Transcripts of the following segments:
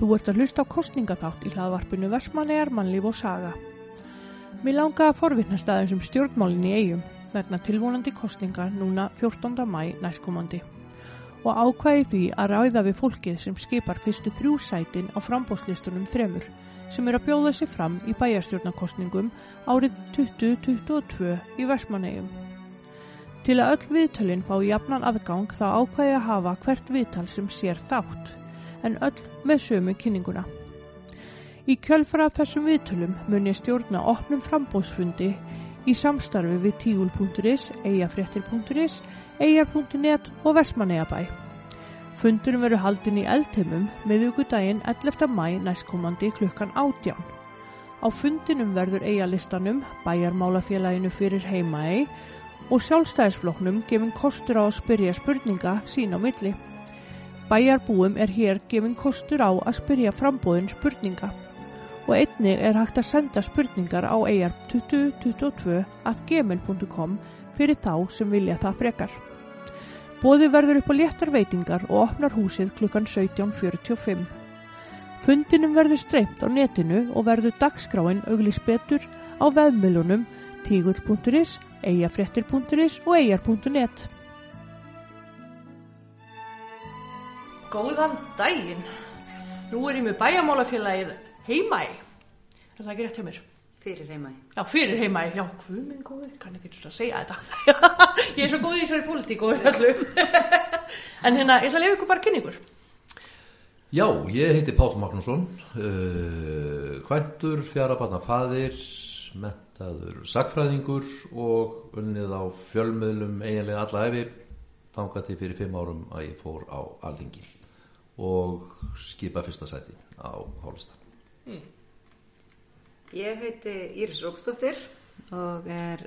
Þú ert að hlusta á kostningaþátt í hlaðvarpinu Vestmannegar, mannlíf og saga. Mér langaði að forvittnast aðeins um stjórnmálinn í eigum vegna tilvonandi kostningar núna 14. mæ næstkomandi og ákvæði því að ræða við fólkið sem skipar fyrstu þrjú sætin á frambóðslistunum þremur sem er að bjóða sig fram í bæjarstjórnarkostningum árið 2022 í Vestmannegjum. Til að öll viðtölinn fá jafnan aðgang þá ákvæði að hafa hvert viðtal sem sér þátt en öll með sömu kynninguna. Í kjölfara þessum viðtölum mun ég stjórna opnum frambóðsfundi í samstarfi við tígul.is, eigafréttir.is, eigar.net og Vestmannegjabæ. Fundurum veru haldin í eldheimum meðugudaginn 11. mæ næstkomandi klukkan átján. Á fundinum verður eigalistanum, bæjarmálafélaginu fyrir heimaegi og sjálfstæðisfloknum gefin kostur á að spyrja spurninga sín á milli. Bæjarbúum er hér gefin kostur á að spyrja frambóðin spurninga og einnig er hægt að senda spurningar á eigar 2022 at gmail.com fyrir þá sem vilja það frekar. Bóði verður upp á léttar veitingar og opnar húsið klukkan 17.45. Fundinum verður streymt á netinu og verður dagskráin auglis betur á veðmilunum tígull.is, eigafrettir.is og eigar.net. Góðan daginn! Nú er ég með bæjarmálafélagið heimæ. Er það ekki rétt hjá mér? Fyrir heimæ. Já, fyrir heimæ. Já, hvað minn góður, kann ekki svona að segja þetta. ég er svo góð í þessari pólitík og öllu. en hérna, ég ætla að lefa ykkur bara kynningur. Já, ég heiti Pál Magnússon, uh, kvæntur, fjarabarna faðir, mentaður sagfræðingur og unnið á fjölmiðlum eiginlega alla efir, þangað til fyrir fimm árum að ég fór á Alþingi og skipa fyrsta sæti á Hólista. Mm. Ég heiti Íris Rópsdóttir og er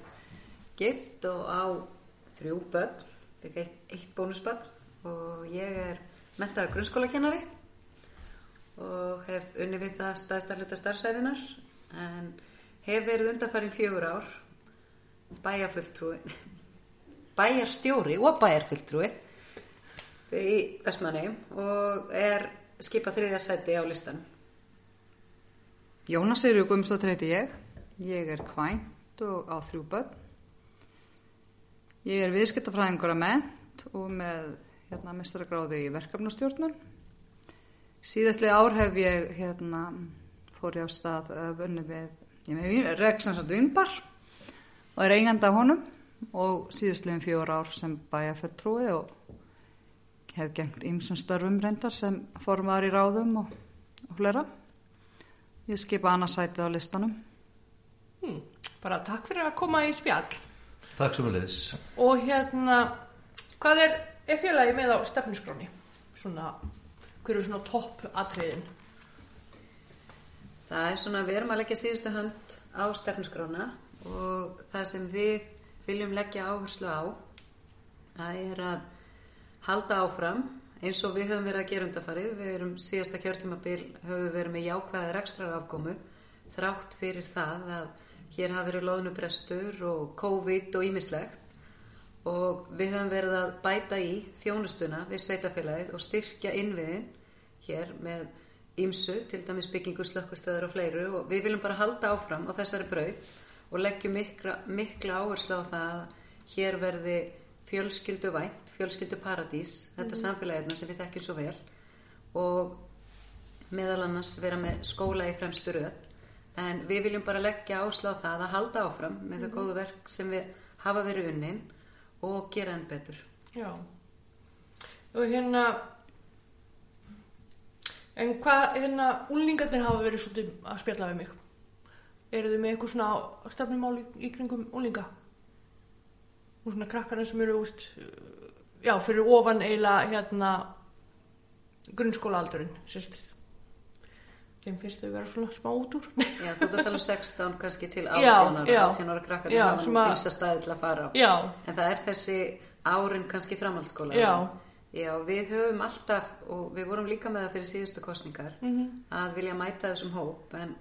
gift og á þrjú börn, ekki eitt, eitt bónusbörn og ég er mentaður grunnskólakennari og hef unni við það staðstarleita starfsæfinar en hef verið undanfarið fjögur ár bæjarfulltrúi bæjarstjóri og bæjarfulltrúi í Vestmanni og er skipað þriðja sæti á listan Jónas Eirur Guðmundsdóttir heiti ég. Ég er kvænt og á þrjú börn. Ég er viðskiptafræðingur að ment og með hérna, mestrargráði í verkefnastjórnun. Síðastlega ár hef ég hérna, fór ég á stað vunni við, ég með Reksansand Vínbar og er eiganda honum og síðastlegin fjór ár sem bæja fulltrúi og hef gengt ymsum störfum reyndar sem formar í ráðum og, og hlera. Ég skipa annarsætið á listanum. Hmm, bara takk fyrir að koma í spjall. Takk sem að leiðis. Og hérna, hvað er, er félagi með á stefnusgráni? Svona, hver eru svona topp atriðin? Það er svona, við erum að leggja síðustu hönd á stefnusgrána og það sem við viljum leggja áherslu á, það er að halda áfram eins og við höfum verið að gera undarfarið við erum síðasta kjörtímabil höfum við verið með jákvæðar ekstrar afkomu þrátt fyrir það að hér hafi verið loðnubrestur og COVID og ímislegt og við höfum verið að bæta í þjónustuna við sveitafélagið og styrkja innviðin hér með ímsu, til dæmis byggingu slökkustöður og fleiru. Og við viljum bara halda áfram á þessari braut og leggjum mikla, mikla áherslu á það að hér verði fjölskyldu vænt, fjölskyldu paradís þetta mm. samfélagirna sem við þekkjum svo vel. Og meðal annars vera með skóla í fremstu röð. En við viljum bara leggja áslá það að halda áfram með mm. þau góðu verk sem við hafa verið unnin og gera enn betur. Já. Og hérna en hvað hérna úlningarnir hafa verið svolítið að spjalla við mig? Eru þið með eitthvað svona stefnumál í, í kringum úlninga og svona krakkarna sem eru úst, já, fyrir ofan eiginlega hérna grunnskólaaldurinn sérst þeim finnst þau vera svona smá út úr Já, þú ert að tala um 16 kannski til 18 ára 18 ára krakkar sem hafa nýmsa staði til að fara á já. en það er þessi árin kannski framhaldsskóla já. já, við höfum alltaf og við vorum líka með það fyrir síðustu kostningar mm -hmm. að vilja mæta þessum hóp en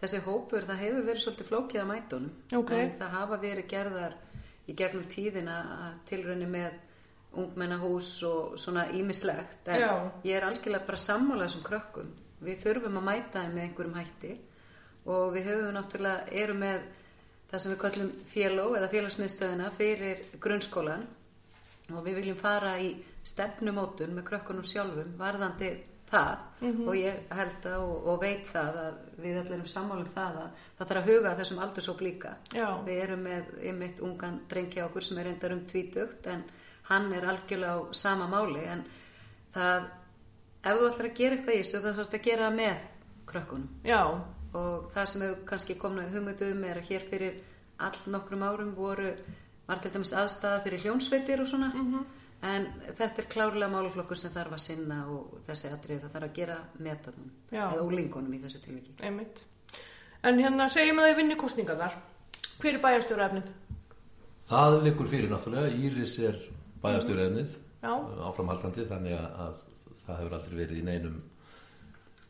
þessi hópur, það hefur verið svolítið flókið að mætunum okay. en það hafa verið gerðar í gegnum tíðina tilröndi með ungmennahús og svona ímislegt en Já. ég er algjörlega bara sammálað þessum krökkum við þurfum að mæta þeim með einhverjum hætti og við höfum náttúrulega, erum með það sem við kallum féló eða félagsmiðstöðina fyrir grunnskólan og við viljum fara í stefnumótun með krökkunum sjálfum varðandi það og ég held að og, og veit það að við allir erum sammálum það að það þarf að huga þessum aldursóp líka Já. við erum með einmitt ungan drengi á okkur sem er reyndar um tvítugt en hann er algjörlega á sama máli en það ef þú ætlar að gera eitthvað í þessu þá þarfst að gera það með krökkunum Já, og það sem hefur kannski komna hugmyndu um er að hér fyrir all nokkrum árum voru var til dæmis aðstæða fyrir hljónsveitir og svona en þetta er klárlega málaflokkur sem þarf að sinna og þessi atrið það þarf að gera metanum Já. eða úlingunum í þessu tilviki einmitt. En hérna segjum að þið vinni kostningar þar. Hver er bæjastjóra efnið? Það liggur fyrir náttúrulega, Íris er bæjastjórefnið Já. áframhaldandi þannig að, að það hefur aldrei verið í neinum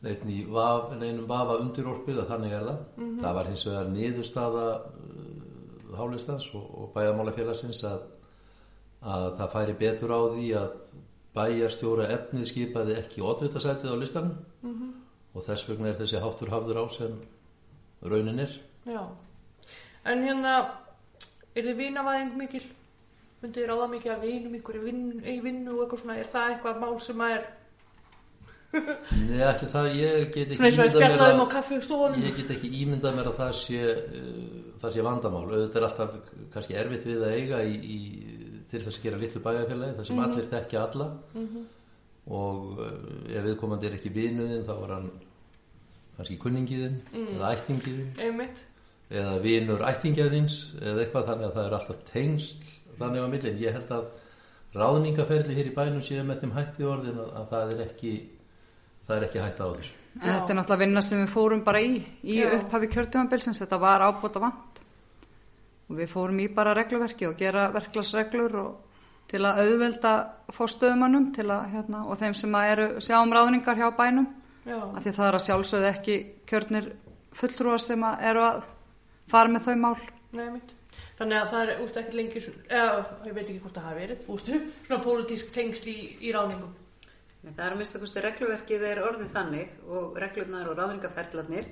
neinum, í vaf, neinum vafa undirorpið að þannig er það. Það var hins vegar niðurstaða uh, hálistans og, og bæjamálafélagsins að, að það færi betur á því að bæjarstjóra efnið skipaði ekki oddvitasætið á listanum og þess vegna er þessi háttur hafður á sem raunin er. Já. En hérna, er þið vinavæðing mikil? Myndið þið ráða mikið að vinum ykkur í vinnu, í vinnu og eitthvað svona? Er það eitthvað mál sem að er Nei, ætli það, ég get ekki ímyndað mér að- kaffistofunum? Ég get ekki ímyndað mér að það sé, uh, það sé vandamál. Auðvitað er alltaf kannski erfitt við að eiga í, í, til þess að gera litlu bæjarfélagi, þar sem allir þekkja alla og uh, ef viðkomandi er ekki vinuðinn þá er hann kannski kunningiðinn eða ættingiðinn Einmitt. eða vinur ættingjaðins eða eitthvað þannig að það er alltaf tengsl þannig á millin. Ég held að ráðningaferli hér í bænum séu með þeim hætti orðin að, að það er ekki það er ekki hætt á þessu. Þetta er náttúrulega vinna sem við fórum bara í í Já. upphafi kjörtjómanbilsins, þetta var ábúta vant og við fórum í bara regluverki og gera verklagsreglur og til að auðvelda fórstöðumannum til að, hérna, og þeim sem að eru sjá um ráðningar hjá bænum Já. af því það er að sjálfsögðu ekki kjörnir fulltrúar sem að eru að fara með þau mál Nei, einmitt. Þannig að það er, úst, ekki lengi, svo- eða, ég veit ekki hvort það hafi verið, ústu, svona pólitísk tengsl í, í ráningum. Það er að mista kosti regluverkið er orðið þannig og reglurnar og ráðningaferðlarnir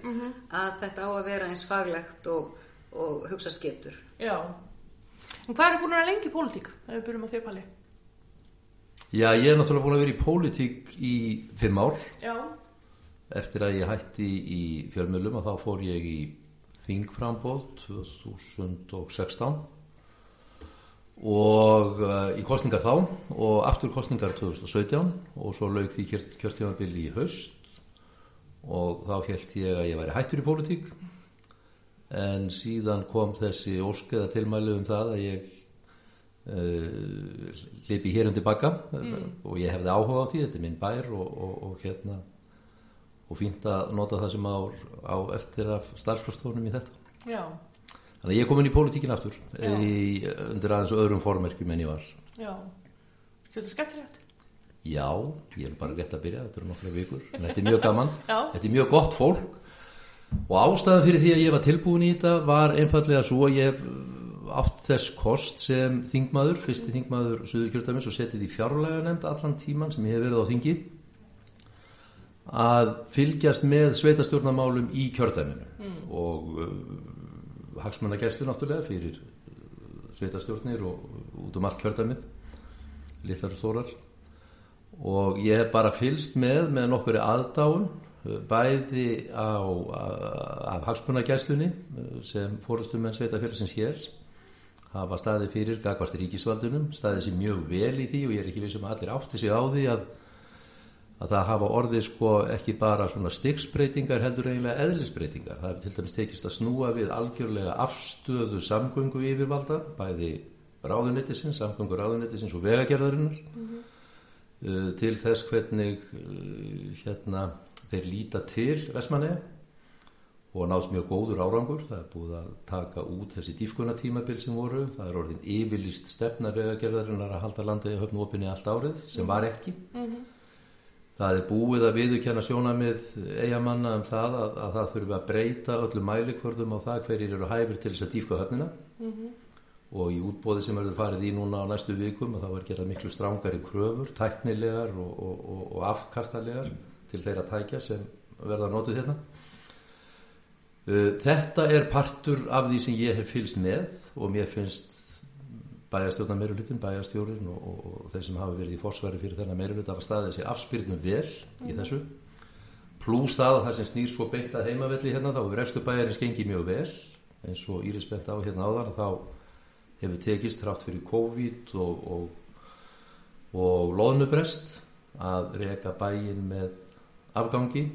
að þetta á að vera eins faglegt og, og hugsa skiptur. Já. En hvað er búin að vera lengi í pólitík, ef við byrjum á þér, Palli? Já, ég er náttúrulega búin að vera í pólitík í fimm ár Já. eftir að ég hætti í fjölmjölum og þá fór ég í þingframbóð 2016 og uh, í kostningar þá og aftur kostningar 2017 og svo lauk því kjör, kjörtímabili í haust og þá held ég að ég væri hættur í pólitík. En síðan kom þessi óskeða tilmæli um það að ég uh, lipi hér undir bakka og ég hefði áhuga á því, þetta er minn bær og, og, og hérna og fínt að nota það sem á, á eftir af starfskrafstofunum í þetta. Já. Þannig að ég er komin í pólitíkin aftur í, undir aðeins öðrum formerkjum en ég var. Já. Þetta er skemmtilegt. Já, ég er bara rétt að byrja, þetta eru nokkra vikur, en þetta er mjög gaman, þetta er mjög gott fólk og ástæðan fyrir því að ég var tilbúin í þetta var einfallega svo að ég hef átt þess kost sem þingmaður, fyrsti þingmaður Suður kjördamis og setið í fjárlega nefnd allan tíman sem ég hef verið á þingi að fylgjast með sveitastjórnarmálum í kjördæminu. Og uh, hagsmannagæslu náttúrulega fyrir uh, sveitastjórnir og út um allt kjördæmið litlar og stórar. Og ég hef bara fylst með með nokkuri aðdáun uh, bæði á, af hagsmunagæslunni uh, sem fórustum en sveitafélagsins hér hafa staðið fyrir gagvart ríkisvaldunum, staðið sér mjög vel í því og ég er ekki vissum að allir átti sig á því að, að það hafa orðið sko ekki bara svona stiksbreytingar heldur eiginlega eðlisbreytingar. Það hefur til dæmis tekist að snúa við algjörlega afstöðu samgöngu yfirvalda, bæði ráðunettisins, samgöngu ráðunettisins og vegagerðarinnar uh, til þess hvernig uh, hérna þeir líta til Vestmanneja og náðst mjög góður árangur. Það er búið að taka út þessi dýfkunatímabil sem voru. Það er orðin yfirlýst stefna vegagerðarinnar að halda landið höfn opinni allt árið sem var ekki. Það er búið að viðurkenna sjónamið eigamanna um það að, að það þurfi að breyta öllum mælikvörðum á það hverjir eru hæfir til þess að dýfka höfnina. Og í útbóði sem verður farið í núna á næstu vikum og það var gerað miklu strángari kröfur, tæknilegar og, og, og, og afkastalegar til þeirra tækja sem verða notuð hérna. Uh, Þetta er partur af því sem ég hef fylgst með og mér finnst bæjastjórna meirulutin, bæjastjórin og, og, og þeir sem hafa verið í forsværi fyrir þennan meirulut hafa staðið sér afspyrnum vel í þessu. Pluss það að það sem snýr svo beint að heimavelli hérna þá hefur restu bæjarins gengið mjög vel eins og Íris bent á hérna áðan þá hefur tekist trátt fyrir COVID og, og, og loðnubrest að reka bæin með afgangi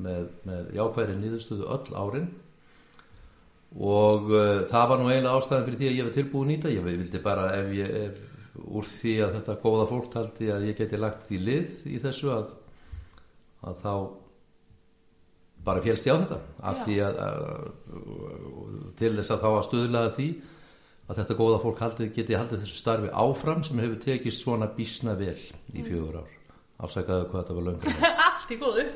með, með jákvæðri nýðustöðu öll árin og uh, það var nú eiginlega ástæðan fyrir því að ég var tilbúin í þetta ég vildi bara ef ég ef, úr því að þetta góða fólk taldi að ég geti lagt því lið í þessu að, að þá bara félst ég á þetta af Já. því að, að til þess að þá að stuðlaða því að þetta góða fólk haldi, geti haldið þessu starfi áfram sem hefur tekist svona bísna vel í fjögur ár afsakaðu hvað þetta var löngur Allt í góðu.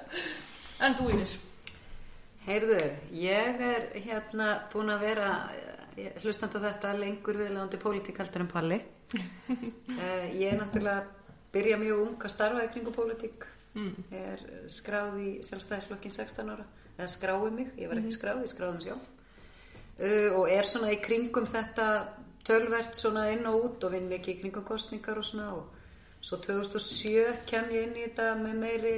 en þú Íris? Heyrðu, ég er hérna búin að vera eh, hlustandi á þetta lengur viðlandi pólitík heldur en Palli. uh, ég er náttúrulega byrja mjög ung að starfa í kringu pólitík. Mm. Er skráð í sjálfstæðisflokkin 16 ára. Eða skráði mig, ég var ekki skráð, ég skráði mig sjálf. Uh, og er svona í kringum þetta tölvert svona inn og út og vinn mikið í kringum kostningar og svona og svo 2007 kem ég inn í þetta með meiri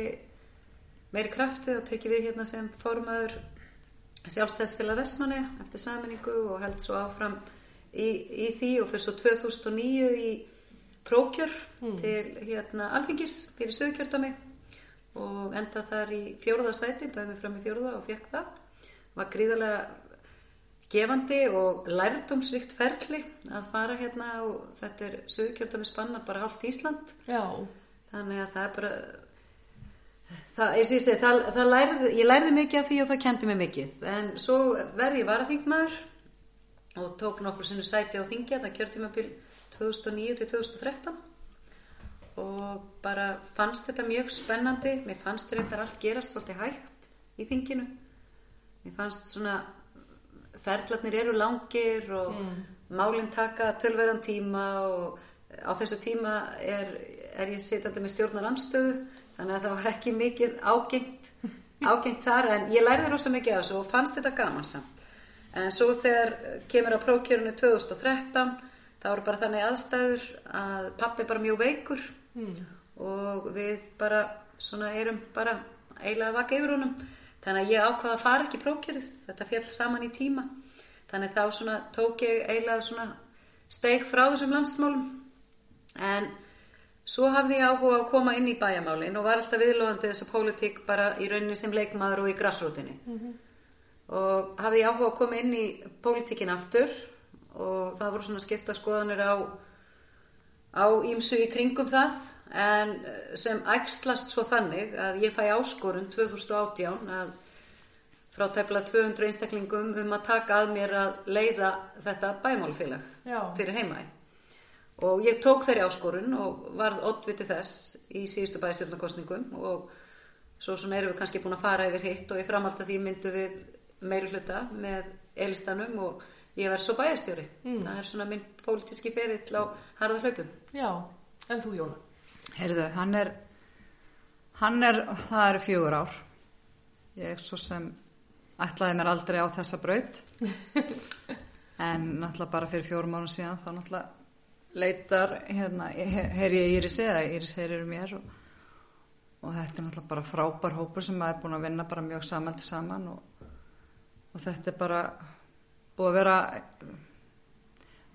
meiri kraftið og tekið við hérna sem formaður sjálfstæðsfélag Vestmanni eftir saminningu og held svo áfram í, í því og fyrir svo 2009 í prókjör til hérna Alþingis fyrir sögkjörtami og enda þar í fjórða sæti, bæði mig fram í fjórða og fekk það. Var gríðarlega gefandi og lærdómsrikt ferli að fara hérna og þetta er sögkjörtami spanna bara hálft Ísland. Já. þannig að það er bara það, eins og ég segi, það, það lærði, ég lærði mikið af því og það kendi mig mikið. En svo verði ég varaþingmaður og tók nokkur sinni sæti á þingja það kjörtímabil 2009 til 2013 og bara fannst þetta mjög spennandi. Mér fannst þetta allt gerast svolítið hægt í þinginu. Mér fannst svona ferðlarnir eru langir og málinn taka tölverðan tíma og á þessu tíma er, er ég sitandi með stjórnar anstöðu þannig að það var ekki mikið ágengt, ágengt þar en ég lærði rosa mikið af þessu og fannst þetta gaman samt. En svo þegar kemur á prókjörunu 2013 þá eru bara þannig aðstæður að pappi bara mjög veikur og við bara svona erum bara eiginlega að vaka yfir honum. Þannig að ég ákvaða að fara ekki prókjörið þetta fjall saman í tíma. Þannig þá svona tók ég eiginlega svona steig frá þessum landsmálum. En svo hafði ég áhuga að koma inn í bæjamálin og var alltaf viðlóðandi þessa pólitík bara í rauninni sem leikmaður og í grassrútinni og hafði ég áhuga að koma inn í pólitíkin aftur og það voru svona skipta skoðanir á á ímsu í kringum það en eh, sem ægslast svo þannig að ég fæ áskorun 2018 að frá tefla 200 einstaklingum um að taka að mér að leiða þetta bæmálfélag fyrir heimaði og ég tók þeirri áskorun og varð oddviti þess í síðustu bæstjórnarkostningum og svo svona erum við kannski búin að fara yfir hitt og í framhald að því myndu við meiri hluta með elistanum og ég verð svo bæjarstjóri það er svona minn pólitíski ferill á harða hlaupum Já. En þú Jóna? Heyrðu, hann er, hann er, það eru fjögur ár. Ég svo sem ætlaði mér aldrei á þessa braut. en náttúrulega bara fyrir fjórum árum síðan þá náttúrulega leitar, hérna, heyri ég Íris eða Íris heyrir mér og, og þetta er náttúrulega bara frábær hópur sem maður er búin að vinna bara mjög samaldi saman og, og þetta er bara búið að vera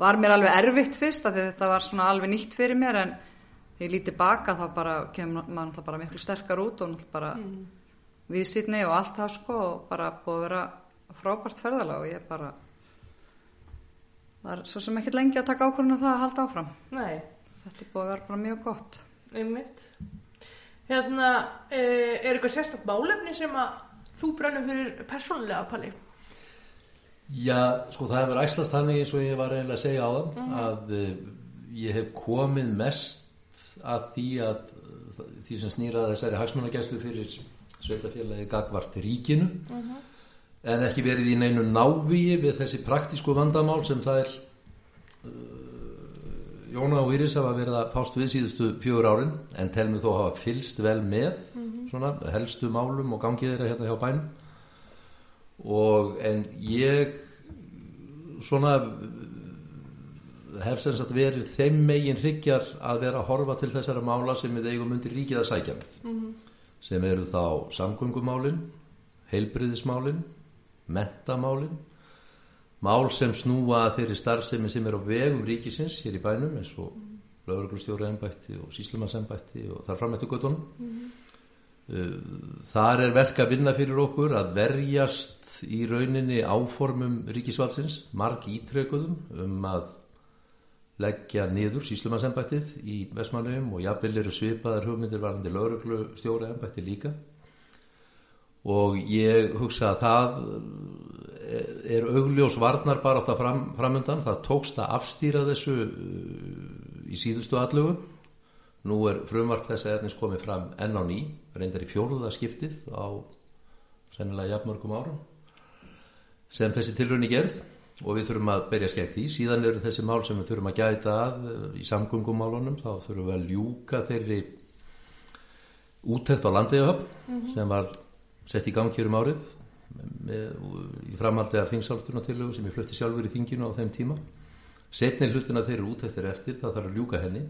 var mér alveg erfitt fyrst af því að þetta var svona alveg nýtt fyrir mér en þegar ég lítið baka þá bara kemur maður náttúrulega bara miklu sterkar út og náttúrulega bara mm. viðsýtni og allt það sko og bara búið að vera frábært ferðalega og ég bara var svo sem ekkert lengi að taka ákvörðinu það að halda áfram Nei. þetta er búið að vera bara mjög gott Einmitt. Hérna, eh, er eitthvað sérstakt málefni sem að þú brennur fyrir persónulega, Palli? Já, sko það hefur æslast þannig eins og ég var eiginlega að segja á þann að uh, ég hef komið mest að því að því sem snýraði þessari hagsmunagæslu fyrir sveitafélagi gagvart ríkinu en ekki verið í neinu návíi við þessi praktísku vandamál sem það er Jóna og Íris hafa verið að fást við síðustu fjögur árin en tel mig þó hafa fylst vel með svona, helstu málum og gangið þeirra hérna hjá bænum. Og en ég svona hef sem sagt verið þeim megin hryggjar að vera að horfa til þessara mála sem við eigum undir ríkið að sækja með sem eru þá samgöngumálin heilbriðismálin mentamálin mál sem snúa þeirri starfsemi sem er á vegum ríkisins hér í bænum eins og lögreglustjóra ennbætti og síslumansennbætti og þar framættu göttunum þar er verk að vinna fyrir okkur að verjast í rauninni áformum ríkisvaldsins marg ítrekuðum um að leggja niður síslumansennbættið í Vestmannum og jafnvel eru svipaðar hugmyndir varandi lögreglustjóra ennbætti líka og ég hugsa að það er augljós varnar bara átt að fram, framundan. Það tókst að afstýra þessu uh, í síðustu allugu nú er frumvarp þess að efnis komið fram enn á ný, reyndar í fjóruða skiptið á sennilega jafnmörgum árum sem þessi tilrunni gerð. Og við þurfum að berja skegg því. Síðan eru þessi mál sem við þurfum að gæta að uh, í samgöngumálunum. Þá þurfum við að ljúka þeirri úttekt á landeigahöfn mm -hmm. sem var sett í gang hér um árið með, í framhaldi af þingsaltunatillögu sem ég flutti sjálfur í þinginu á þeim tíma. Setni hlutina þeir eru út eftir eftir það þarf að ljúka henni.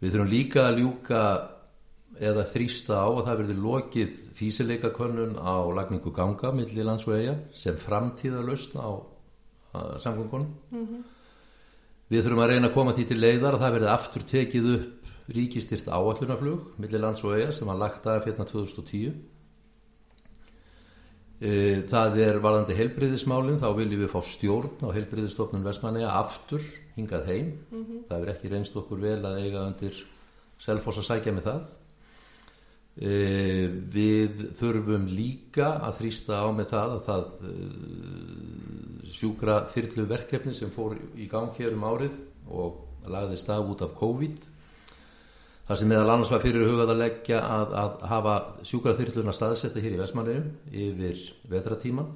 Við þurfum líka að ljúka eða þrýsta á að það verði lokið físileika könnun á lagningu ganga millir lands og eiga sem framtíða lausn á samgöngunum. Mm -hmm. við þurfum að reyna að koma því til leiðar að það verði aftur tekið upp ríkistyrt áallunaflug millir lands og eiga sem var lagt af hérna 2010 Það er varðandi heilbriðismálinn, þá viljum við fá stjórn á heilbriðistofnun Vestmanneja aftur hingað heim. Mm -hmm. Það er ekki reynst okkur vel að eiga undir selfos að sækja með það. E, við þurfum líka að þrýsta á með það að það e, sjúkra þyrlu verkefni sem fór í gang hér um árið og lagðist af út af COVID Það sem meðal annars var fyrir hugað að leggja að, að hafa sjúkraþyrluna staðsetta hér í Vestmannum yfir vetratíman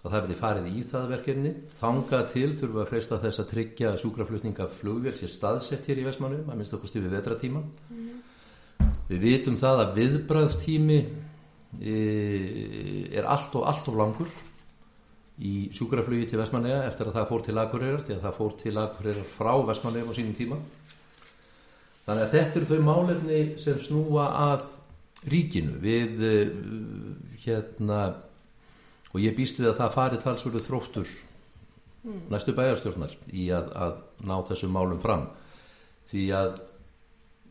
og það verði farið í það verkefni. Þanga til við að freysta þess að tryggja sjúkraflutninga flugvél sér staðsett hér í Vestmannum, að minnst okkur stuði vetratíman. Mm. Við vitum það að viðbræðstími e, er allt og allt of langur í sjúkraflugi til Vestmannega eftir að það fór til Akureyrar, því að það fór til Akureyrar frá Vestmannegum á sínum tíma. Þannig að þetta eru þau málefni sem snúa að ríkinu. Við hérna og ég býst við að það fari talsverðu þróttur mm. næstu bæjarstjórnar í að, að ná þessum málum fram. Því að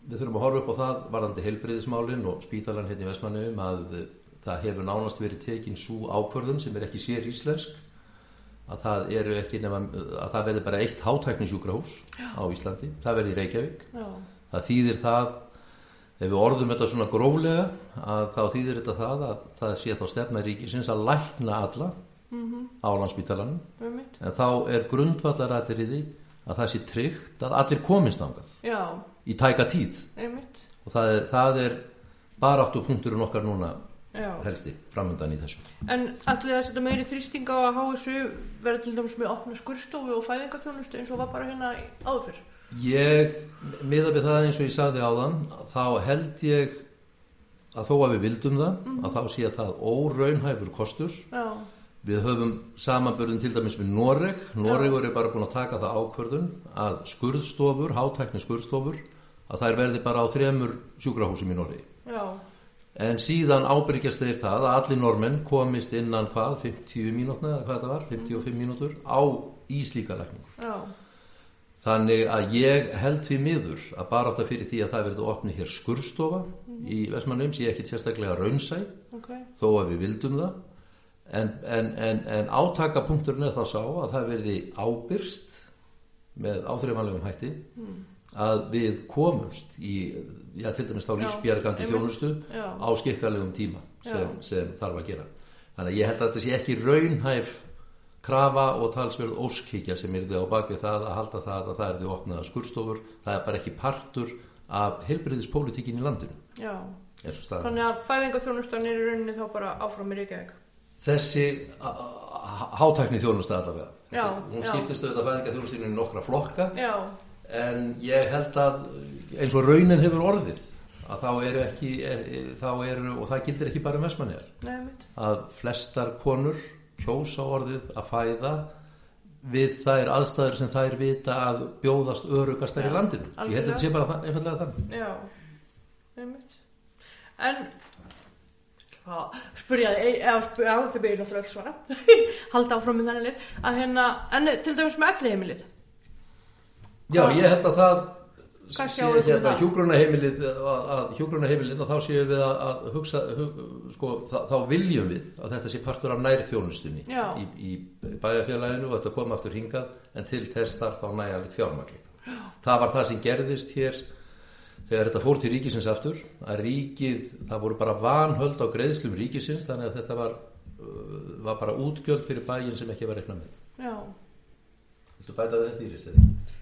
við þurfum að horfa upp á það varandi heilbreyðismálin og spítalan hérna í Vestmannum að það hefur nánast verið tekin svo ákvörðun sem er ekki sér íslensk að það eru ekki nema að það verður bara eitt hátæknisjúkrahús á Íslandi, það verður í Reykjavík. Já það þýðir það ef við orðum þetta svona gróflega að þá þýðir þetta það að það sé þá stefna ríkisins að lækna alla mm -hmm. á landsbytalanum mm -hmm. en þá er grundvallarættir í því að það sé tryggt að allir komist ángað í tæka tíð mm -hmm. og það er, það er bara áttu punkturinn okkar núna Já. helsti framöndan í þessu En allir að setja meiri þrýsting á að HSU verða til dæmis með opna skurstofu og fæðingarþjónustu eins og var bara hérna áður fyrr Ég, miða við það eins og ég sagði á þann, þá held ég að þó að við vildum það, mm -hmm. að þá sé að það óraunhæfur kostus. Já. Við höfum samanbörðin til dæmis við Noreg. Noregur er bara búin að taka það ákvörðun að skurðstofur, hátækni skurðstofur, að þær verði bara á þremur sjúkrahúsum í Noregi. Já. En síðan ábyrgjast þeir það að allir normenn komist innan hvað, 50 mínútna eða hvað það var, 55 mínútur, á íslíka lækningu. Já. Þannig að ég held því miður að bara átt að fyrir því að það verði opni hér skurstofa mm -hmm. í Vestmannum sem ég ekki sérstaklega raunsæ okay. þó að við vildum það en, en, en, en átakapunkturinn er þá sá að það verði ábyrst með áþreifanlegum hætti mm. að við komumst í, já til dæmis þá lífsbjörgandi þjónustu já. á skikkalegum tíma sem, sem þarf að gera. Þannig að ég held að þetta sé ekki raunhæf krafa og talsverð óskíkja sem er þið á bakvið það að halda það að það er þið opnaða skurstofur það er bara ekki partur af helbriðispolítikin í landinu. Já, þannig að fæðingaþjónustan er í rauninni þá bara áfram í Reykjavík? Þessi hátækni þjónusta allavega. Já, hún skiptist auðvitað fæðingaþjónustinu í nokkra flokka já. en ég held að eins og raunin hefur orðið að þá eru ekki er, þá eru, og það gildir ekki bara um mitt. að flestar konur kjósa orðið að fæða við þær aðstæður sem þær vita að bjóðast örugastar í Já, landinu ég held að algjörlega. þetta sé bara það- einfallega þannig Já, einmitt. En, hvað, spurja þig, eða spurja, já, þetta byrja náttúrulega öll svona, halda áfram með þennan lit, að hérna, en til dæmis með elli heimilið. Já, ég held að það hérna það? hjúgrunaheimilið að, hjúgrunaheimilið og þá séum við að, að hugsa hug, sko, þá, þá viljum við að þetta sé partur af nærþjónustunni í, í bæjarfélaginu og þetta kom aftur hingað en til þess þarf þá nægjalegt fjármagn það var það sem gerðist hér þegar þetta fór til ríkisins aftur að ríkið, það voru bara vanhöld á greiðslum ríkisins þannig að þetta var, uh, var bara útgjöld fyrir bæjin sem ekki var reiknað með Já, Viltu bæta við þetta í ristið?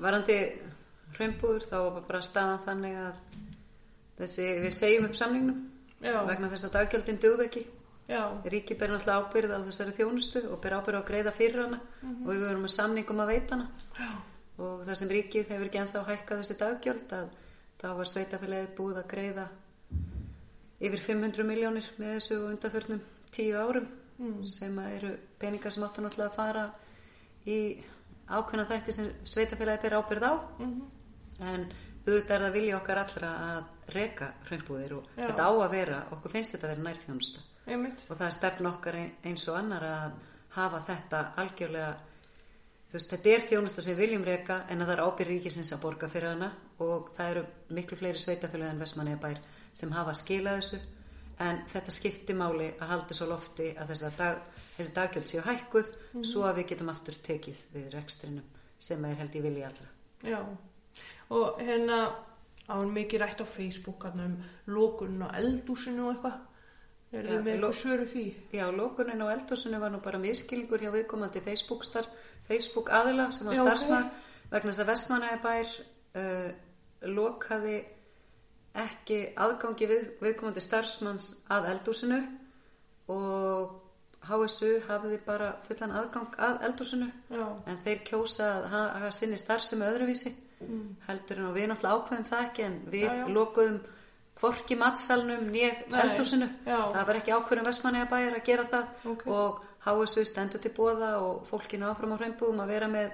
Varandi hraunbúður þá var bara staðan þannig að þessi, við segjum upp samningnum já, vegna þess að daggjöldin dugð ekki. já, Ríki ber náttúrulega ábyrð á þessari þjónustu og ber ábyrð á að greiða fyrir hana. Og við verum með samningum að veita hana. Já, og það sem ríkið hefur ekki ennþá hækkað þessi daggjöld að þá var sveitafélagið búið að greiða yfir 500 miljónir með þessu undanförnum tíu árum sem að eru peningar sem áttu náttúrulega að fara í ákveðna þætti sem sveitafélagið ber ábyrð á. En auðvitað er það vilja okkar allra að reka hraunbúðir og Já. þetta á að vera, okkur finnst þetta að vera nærþjónusta. Og það er stefn okkar ein- eins og annar að hafa þetta algjörlega veist, þetta er þjónusta sem við viljum reka en að það er ábyrð ríkisins að borga fyrir hana. Og það eru miklu fleiri sveitafélög en Vestmanniða bær sem hafa skilað þessu. En þetta skipti máli að halda svo lofti að þessi, dag, þessi daggjöld séu hækkuð svo að við getum aftur tekið við rekstrinum sem er held í vilja allra já. Og hérna, á hann mikið rætt á Facebook, um lókunum á eldúsinu og eitthvað. Er þið með eitthvað svöru því? Já, lókunin á eldhúsinu var nú bara miskilningur hjá viðkomandi Facebook, star, Facebook aðila sem var Já, ok. starfsmæður vegna þess að Vestmannaðabær uh, lokaði ekki aðgangi við, viðkomandi starfsmanns að eldhúsinu og HSU hafiði bara fullan aðgang að eldhúsinu Já, en þeir kjósa að ha- hafa sinni starfsemi öðruvísi. Heldur en og við náttúrulega ákveðum það ekki en við Mm. Já, lokuðum hvorki matsalnum eldhúsinu. Já. það var ekki ákveðum vestmanniða bæjar að gera það. Ok. og HSU stendur til bóða og fólkinu áfram á hreimbúðum að vera með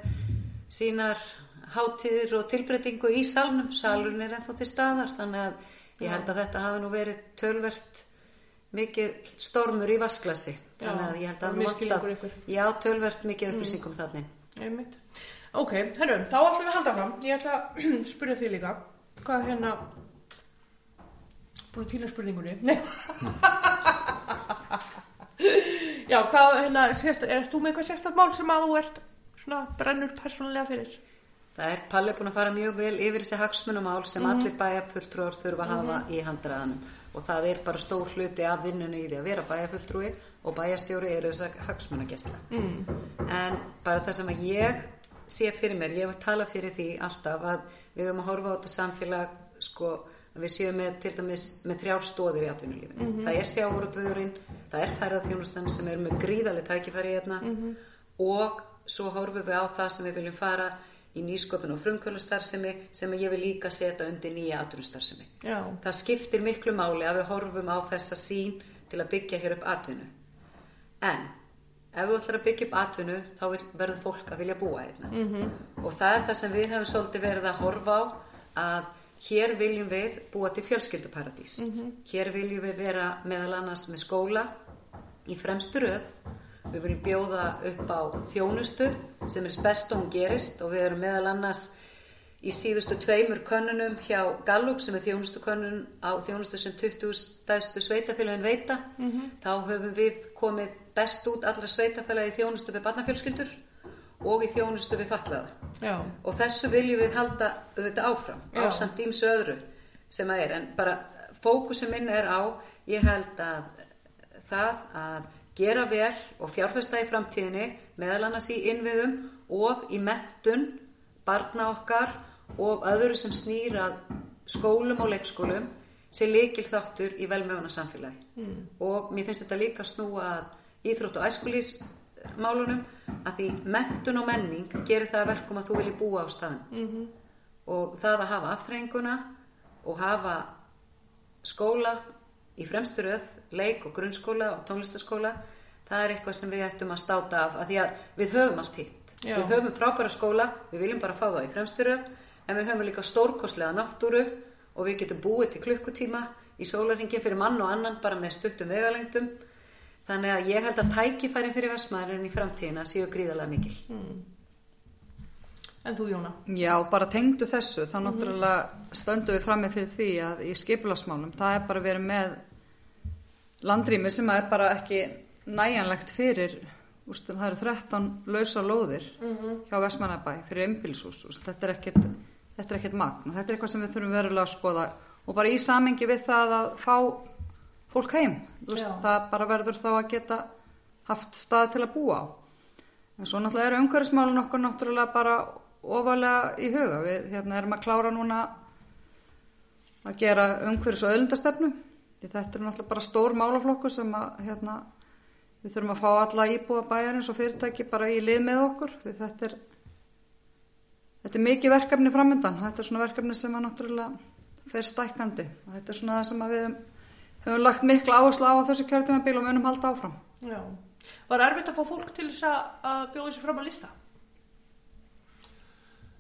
sínar hátíðir og tilbreytingu í salnum. Salurinn er ennþá til staðar þannig að ég held að þetta hafi nú verið tölvert mikið stormur í vasklasi þannig að ég held að misskilningur vantað- ykkur. já, tölvert mikið upplýsingum mm. þannig. Ok, herru, þá ætlum við að halda fram. Ég ætla að spyrja þig líka. Hvað hérna, búin að týna spurningunni. Nei. Já, hvað hérna, sérst, er þú með eitthvað sérstætt mál sem að þú ert svona brennur persónulega fyrir? Það er Palli búin að fara mjög vel yfir þessi hagsmunumál sem Mhm. allir bæjarfulltrúar þurfa að hafa í handraðanum og það er bara stór hluti af vinnunni í því að vera bæjarfulltrúi og bæjarstjóri eru þess að hagsmunagesta. Mm. En bara það sem að ég sé fyrir mér, ég hef að tala fyrir því alltaf að við höfum að horfa á þetta samfélag sko við séum með til dæmis með þrjár stóðir í atvinnulífinu. Það er sjávarútvöðurinn, það er ferðarþjónustan sem er með gríðarlega tækifæri hérna og svo horfum við á það sem við viljum fara í nýsköpun og frumkvölustarfsemi sem ég vil líka setja undir nýja atvinnustarfsemi. Já, Það skiptir miklu máli að við horfum á þessa sín til að byggja hér upp atvinnu. En ef þú ætlar að byggja upp atvinnu þá verður fólk að vilja búa hérna. -hmm. Og það er það sem við hefum svolítið verið að horfa á að hér viljum við búa til fjölskylduparadís. -hmm. Hér viljum við vera meðal annars með skóla í fremstu röð. Við viljum bjóða upp á þjónustu sem er best og hún gerist og við erum meðal annars í síðustu tveimur könnunum hjá Gallup sem er þjónustu könnun á þjónustu sem 20 stæðstu sveitafélagin veita. Þá höfum við komið best út allra sveitafélagi í þjónustu við barnafjölskyldur og í þjónustu við fatlaða. Já, og þessu viljum við halda auðvitað áfram Já. á samt ímsu öðru sem það er. En bara fókusum minn er á ég held að það að gera vel og fjárfesta í framtíðinni meðal annars í innviðum og í mentun barna okkar og öðru sem snýr að skólum og leikskólum sé líkil þáttur í velmöguna samfélagi mm. og mér finnst þetta líka snúa að íþrótt og æskulísmálunum að því mentun og menning gerir það að verkum að þú vilji búa á staðin -hmm. og það að hafa aftrenguna og hafa skóla í fremsturöð, leik og grunnskóla og tónlistaskóla, það er eitthvað sem við ættum að státa af, að því að við höfum allt hitt. Já. Við höfum frábæra skóla, við viljum bara fá það í fremsturöð, en við höfum líka stórkostlega náttúru og við getum búið til klukkutíma í sólarhingin fyrir mann og annan bara með stuttum vegalengdum. Þannig að ég held að tækifærin fyrir vestmaðurinn í framtíðina séu gríðarlega mikil. En þú Jóna? Já, bara tengdu þessu, þá náttúrulega stöndum við frammi fyrir því að í skipulasmálum, það er bara verið með landrými sem er bara ekki næjanlegt fyrir, úst, það eru 13 lausa lóðir hjá Vestmannabæ fyrir einbilshús, úst, þetta er ekkit, ekkit magn og þetta er eitthvað sem við þurfum verulega að skoða og bara í samengi við það að fá fólk heim, úst, það bara verður þá að geta haft stað til að búa á. En svo náttúrulega eru umhverfismálun okkur náttúrulega bara ofalega í huga. Við hérna, erum að klára núna að gera umhverfis og öðlindastefnu. Því þetta er náttúrulega bara stór málaflokkur sem að hérna, við þurfum að fá alla íbúa bæjarins og fyrirtæki bara í lið með okkur. Því þetta er, þetta er mikið verkefni framöndan. Þetta er svona verkefni sem að náttúrulega fer stækkandi. Og þetta er svona það sem að við höfum lagt mikla áherslu á á þessu kjörtumabíl og munum halda áfram. Já. Var erfitt að fá fólk til þess að, að bjóða sér fram að lista?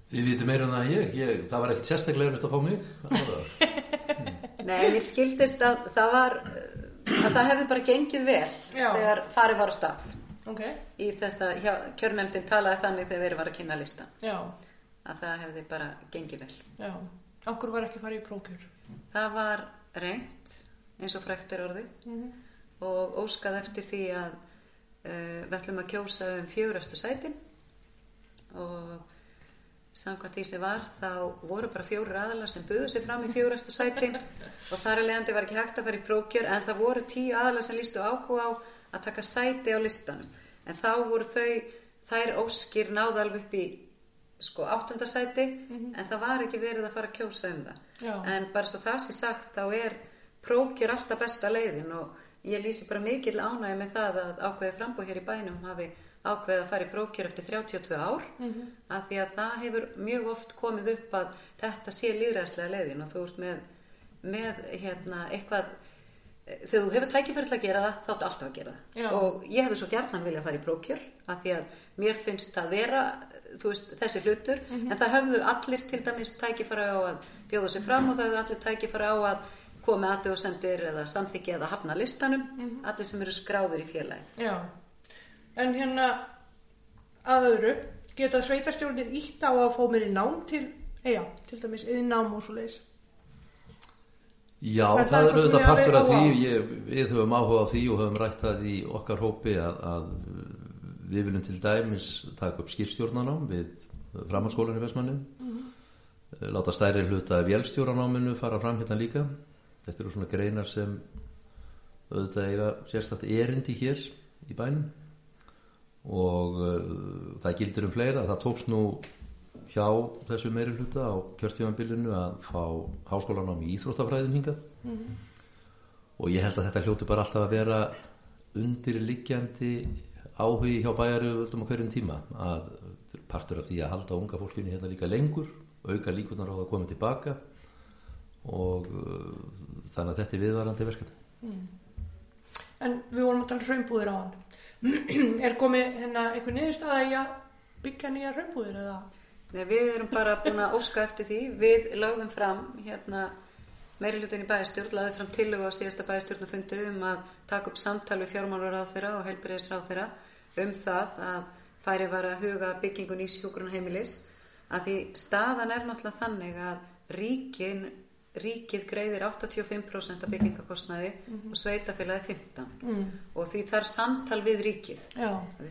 Þið viti meira en en ég, ég það var ekkert sérstaklega erfitt að fá mig. Nei, mér skildist að það var, að það hefði bara gengið vel Já. þegar farið var á stað. Ok. Í þess að hjá, kjörnefndin talaði þannig þegar verið var að kynna lista. Já, Að það hefði bara gengið vel. já. Okkur var ekki farið í prókjör. Það var reynd, eins og frekt er orðið, og óskað eftir því að uh, við ætlum að kjósa um fjögurastu sætin og samkvæmt því sem var þá voru bara fjórir aðalar sem buðu sig fram í fjórastu sætin og þar að leiðandi var ekki hægt að fara í prókjör en það voru tíu aðalar sem lístu áhuga á að taka sæti á listanum. En þá voru þau, þær óskir náðu alveg upp í sko áttundasæti en það var ekki verið að fara að kjósa um það. Já. en bara svo það sé sagt þá er prókjör alltaf besta leiðin. Og ég lýsi bara mikill ánægja með það að ákveði frambúð hér í bænum hafi ákveðið að fara í prókjör eftir 32 ár Mhm. af því að það hefur mjög oft komið upp að þetta sé líðræðslega leiðin og þú ert með, með hérna, eitthvað þegar þú hefur tækifæri til að gera það þá áttu alltaf að gera það Já. og ég hefði svo gjarnan vilja að fara í prókjör af því að mér finnst það vera veist, þessi hlutur Mhm. en það höfðu allir til dæmis tækifæri á að bjóða sig fram og það höfðu allir tækifæri á að koma aðdjóðsendir eða samþykja eða hafna listanum Mhm. allir sem eru skráður í félagi Já. En hérna að öðru, geta sveitarstjórnir ítt á að fá mér í nám til, eða, til dæmis yðnám og svo leiðis. Já, það það er sem auðvitað partur af því, ég, við höfum áhuga á því og höfum rætt það í okkar hópi að, að við viljum til dæmis taka upp skipstjórnanám við framhalskólan í Vestmanni, Mhm. láta stærri hluta vélstjóranáminu fara fram hérna líka. Þetta eru svona greinar sem auðvitað eiga sérstætt erindi hér í bænum og uh, það gildir um fleira, það tókst nú hjá þessu meiri hluta á kjörtímanbylunu að fá háskólanám í Íþróttafræðin hingað. Og ég held að þetta hljóti bara alltaf að vera undirliggjandi áhugi hjá bæjaru völdum á hverjum tíma. Að partur af því að halda unga fólkinu hérna líka lengur auka líkunar á að koma tilbaka. Og uh, þannig að þetta er viðvarandi verkefni. En við vorum að tala um hraunbúðir á hann. er komið hérna einhver niðurstaða í að byggja nýja hraunbúðir eða? Nei, við erum bara búin að óska eftir því við lögðum fram hérna meiri hlutin í bæðistjórn, laðið fram tillögu á síðasta bæðistjórnafundi um að taka upp samtal við fjármálur á þeirra og helbriðis á þeirra um það að færi var að huga byggingun í sjúkrunheimilis að því staðan er náttúrulega þannig að ríkin, ríkið greiðir 85% af byggingakostnaði og sveitafélagi 15 Mm. og því þarf samtal við ríkið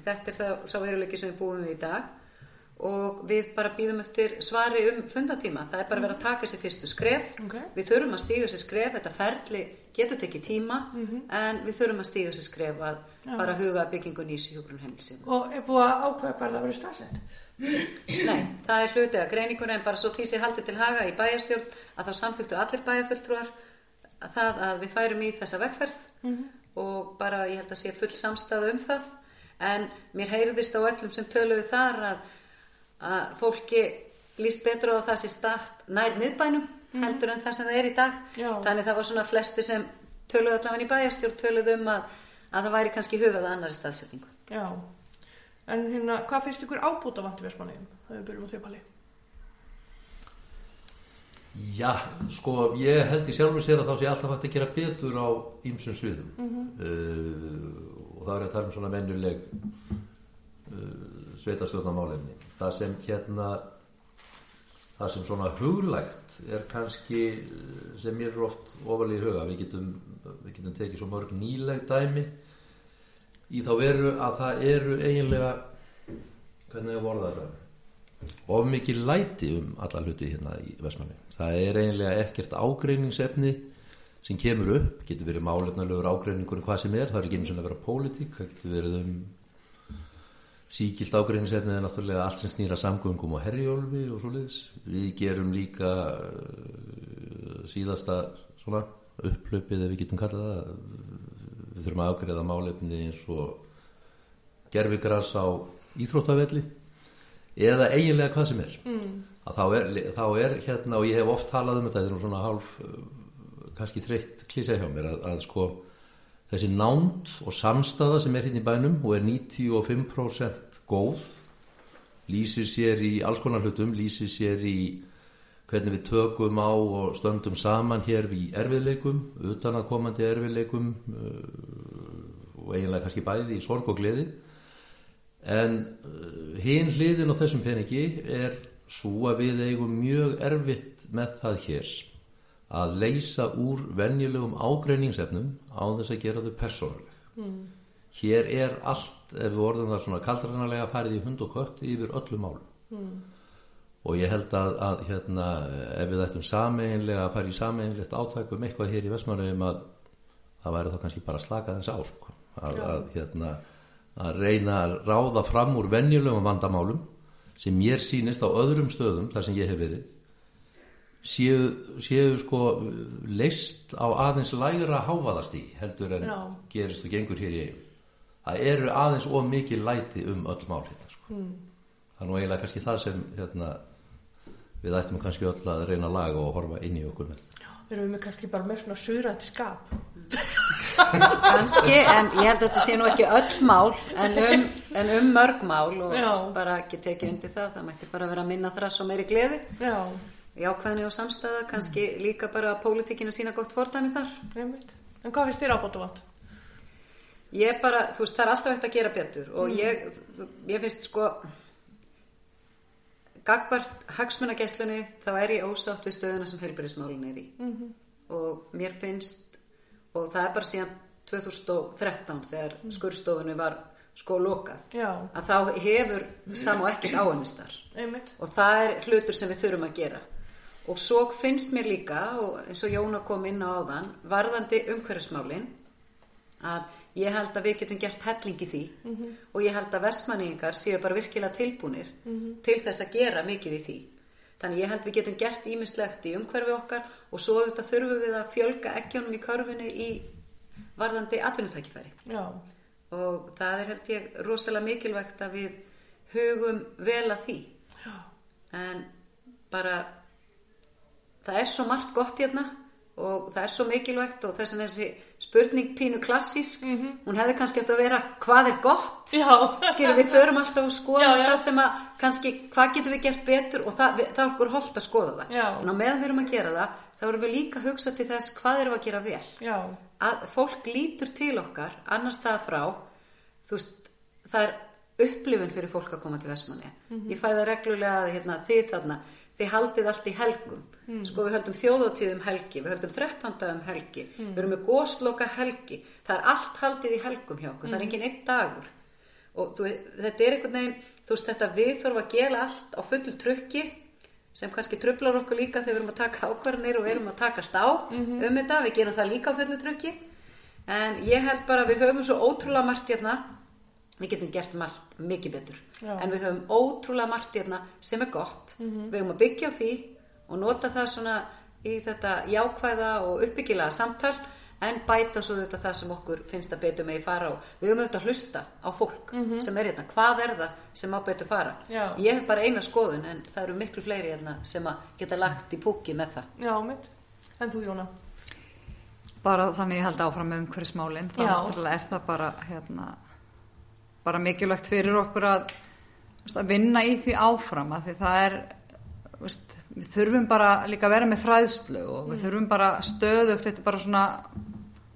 Þetta er það sá veruleiki sem við búum við í dag og við bara býðum eftir svari um fundatíma. Það er bara verið að taka sér fyrstu skref. Ok. Við þurfum að stíga sér skref, þetta ferli getur tekið tíma Mhm. en við þurfum að stíga sér skref að fara að huga að byggingu nýs hjúgrun heimilsinn. Og er búið að ákveða hvað það verið staðsett? Nei, það er hlutið að greiningur en bara svo því sé haldið til haga í bæjarstjórn að þá samþyktu allir bæjarfulltrúar að það að við færum í þessa vegferð. Og bara ég held að sé full samstæða um það. En mér heyrðist á öllum sem töluðu þar að, að fólki líst betur á að það sé start nær miðbænum heldur en það sem það er í dag. Já. þannig það var svona flesti sem töluðu allavega í bæjastjórn töluðu um að, að það væri kannski hugað að annari staðsetningu. Já. En hérna, hvað finnst ykkur ábúta vant í Vestmanniðum? Það við byrjum á því Palli. Já, sko, ég held í sjálfur sér að þá sé alltaf hægt að gera betur á ýmsum sviðum uh, og það er að tala um svona mennuleg uh, sveitastjórnarmálefni. Það sem hérna, það sem svona huglægt er kannski uh, sem mér er oft ofalega í huga, við getum, við getum tekið svo mörg nýleg dæmi í þá veru að það eru eiginlega, hvernig ég vorða þetta? of mikið læti um alla hluti hérna í Vestmanni. Það er eiginlega ekkert ágreiningsefni sem kemur upp, getur verið málefnalegur ágreiningur um hvað sem er, það er ekki eins og að vera pólitík, það getur verið um síkilt ágreiningsefni er náttúrulega allt sem snýra samgöngum og herjólfi og svo liðs. Við gerum líka uh, síðasta svona upplöpið ef við getum kallað það við þurfum að ágreiða málefni eins og gerfigras á íþróttavelli eða eiginlega hvað sem er mm. að þá er, þá er hérna og ég hef oft talað um þetta þetta er nú svona hálf uh, kannski þreytt klísja hjá mér að, að sko þessi nánd og samstaða sem er hérna í bænum og er 95% góð lýsir sér í alls konar hlutum lýsir sér í hvernig við tökum á og stöndum saman hér í erfiðleikum, utan að komandi erfiðleikum uh, og eiginlega kannski bæði í sorg og gleði en uh, hinn hliðin á þessum peningi er svo að við eigum mjög erfitt með það hér að leysa úr venjulegum ágreiningsefnum á þess að gera þau persónuleg mm. hér er allt ef við orðum það svona kaldranarlega farið í hund og kött yfir öllu málum mm. Og ég held að, að hérna, ef við ættum sameinlega að fara í sameinlegt átækum eitthvað hér í Vestmannum að það væri þá kannski bara slakað eins á sko. að, að hérna að reyna að ráða fram úr venjulegum vandamálum sem mér sýnist á öðrum stöðum þar sem ég hef verið séu, séu sko leist á aðeins lægra háfaðastí heldur en Já. gerist og gengur hér í eigum það eru aðeins of mikið læti um öll mál hérna sko. mm. það er nú eiginlega kannski það sem hérna, við ættum kannski öll að reyna að laga og horfa inn í okkur með Erum við kannski bara með svona surandi skap? kannski, en ég held að þetta sé nú ekki öll mál en um, en um mörg mál og Já. bara ekki tekið undir það það mætti bara vera að minna þrass og meiri gleði Já, jákvæðni og samstæða, kannski líka bara að pólitíkin að sína gott fordæmi þar einmitt. En hvað finnst þér ábúta vant? ég bara, þú veist, það er alltaf eftir að gera betur og ég, ég finnst sko gagvart hagsmunagæslunni þá er ég ósátt við stöðuna sem heilbærismálun er í -hmm. og mér finnst og það er bara síðan 2013 þegar skurstofunni var sko lokað Já. að þá hefur sam og ekkert áhennistar Einmitt. og það er hlutur sem við þurfum að gera og svo finnst mér líka og eins og Jóna kom inn á áðan varðandi umhverfismálin að ég held að við getum gert helling í því. Og ég held að vestmanningar séu bara virkilega tilbúnir til þess að gera mikið í því. Þannig ég held við getum gert ímislegt í umhverfi okkar og svo auðvitað þurfum við að fjölga ekkjónum í körfunni í varðandi atvinnutækifæri. Já, og það er held ég rosalega mikilvægt að við hugum vel að því. Já, en bara það er svo margt gott hérna og það er svo mikilvægt og þess að þessi spurning pínu klassísk. Hún hefði kannski átt að vera hvað er gott? Skilur við förum alltaf að skoða Já, já. það sem að kannski hvað getum við gert betur og það, við, það er okkur holdt að skoða það. Já. en á meðan við erum að gera það þá erum við líka að hugsa til þess hvað erum við að gera vel? Já, að fólk lítur til okkar annars það frá veist, það er upplifun fyrir fólk að koma til Vestmanni ég fæ það reglulega að hérna, þið þarna þið haldið allt í helgum. Sko við höldum þjóðatíð um helgi við höldum þrettanda um helgi við erum með gósloka helgi. Það er allt haldið í helgum hjá okkur það er engin einn dagur. Og þú, þetta er einhvern veginn þú veist þetta við þurfum að gera allt á fullu trukki sem kannski trublar okkur líka þegar við erum að taka ákvarðanir og við erum að takast á um þetta, við gerum það líka á fullu trukki. En ég held bara við höfum svo ótrúlega margt hérna við getum gert margt mikið betur Já. en við höfum ótrúlega margt hérna sem er gott við höfum að byggja á því og nota það svona í þetta jákvæða og uppbyggilega samtal en bæta svo þetta það sem okkur finnst að betur megi fara á. Við höfum auðvitað að hlusta á fólk sem er hérna. Hvað er það sem á betur fara? Já. Ég hef bara eina skoðun en það eru miklu fleiri hérna sem að geta lagt í púki með það. Já, mitt. En þú, Jóna? bara þannig ég held áfram með umhverfismálin þá Já. náttúrulega er það bara hérna, bara mikilvægt fyrir okkur að, að vinna í því áfram að því það er veist, við þurfum bara líka að vera með fræðslu og við þurfum bara stöðugt þetta er bara svona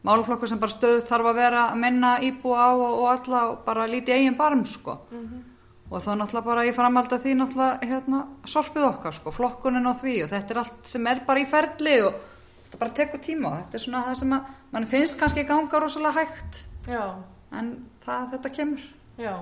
málaflokkur sem bara stöðugt þarf að vera að menna íbúa á og, og alla og bara líti eigin barm sko. Og þá náttúrulega bara ég framhald að því náttúrulega hérna, sorpið okkar sko, flokkunin á því og þetta er allt sem er bara í ferli og þetta bara tekur tíma og þetta er svona það sem að mann finnst kannski ganga rosalega hægt. Já, en það, þetta kemur já.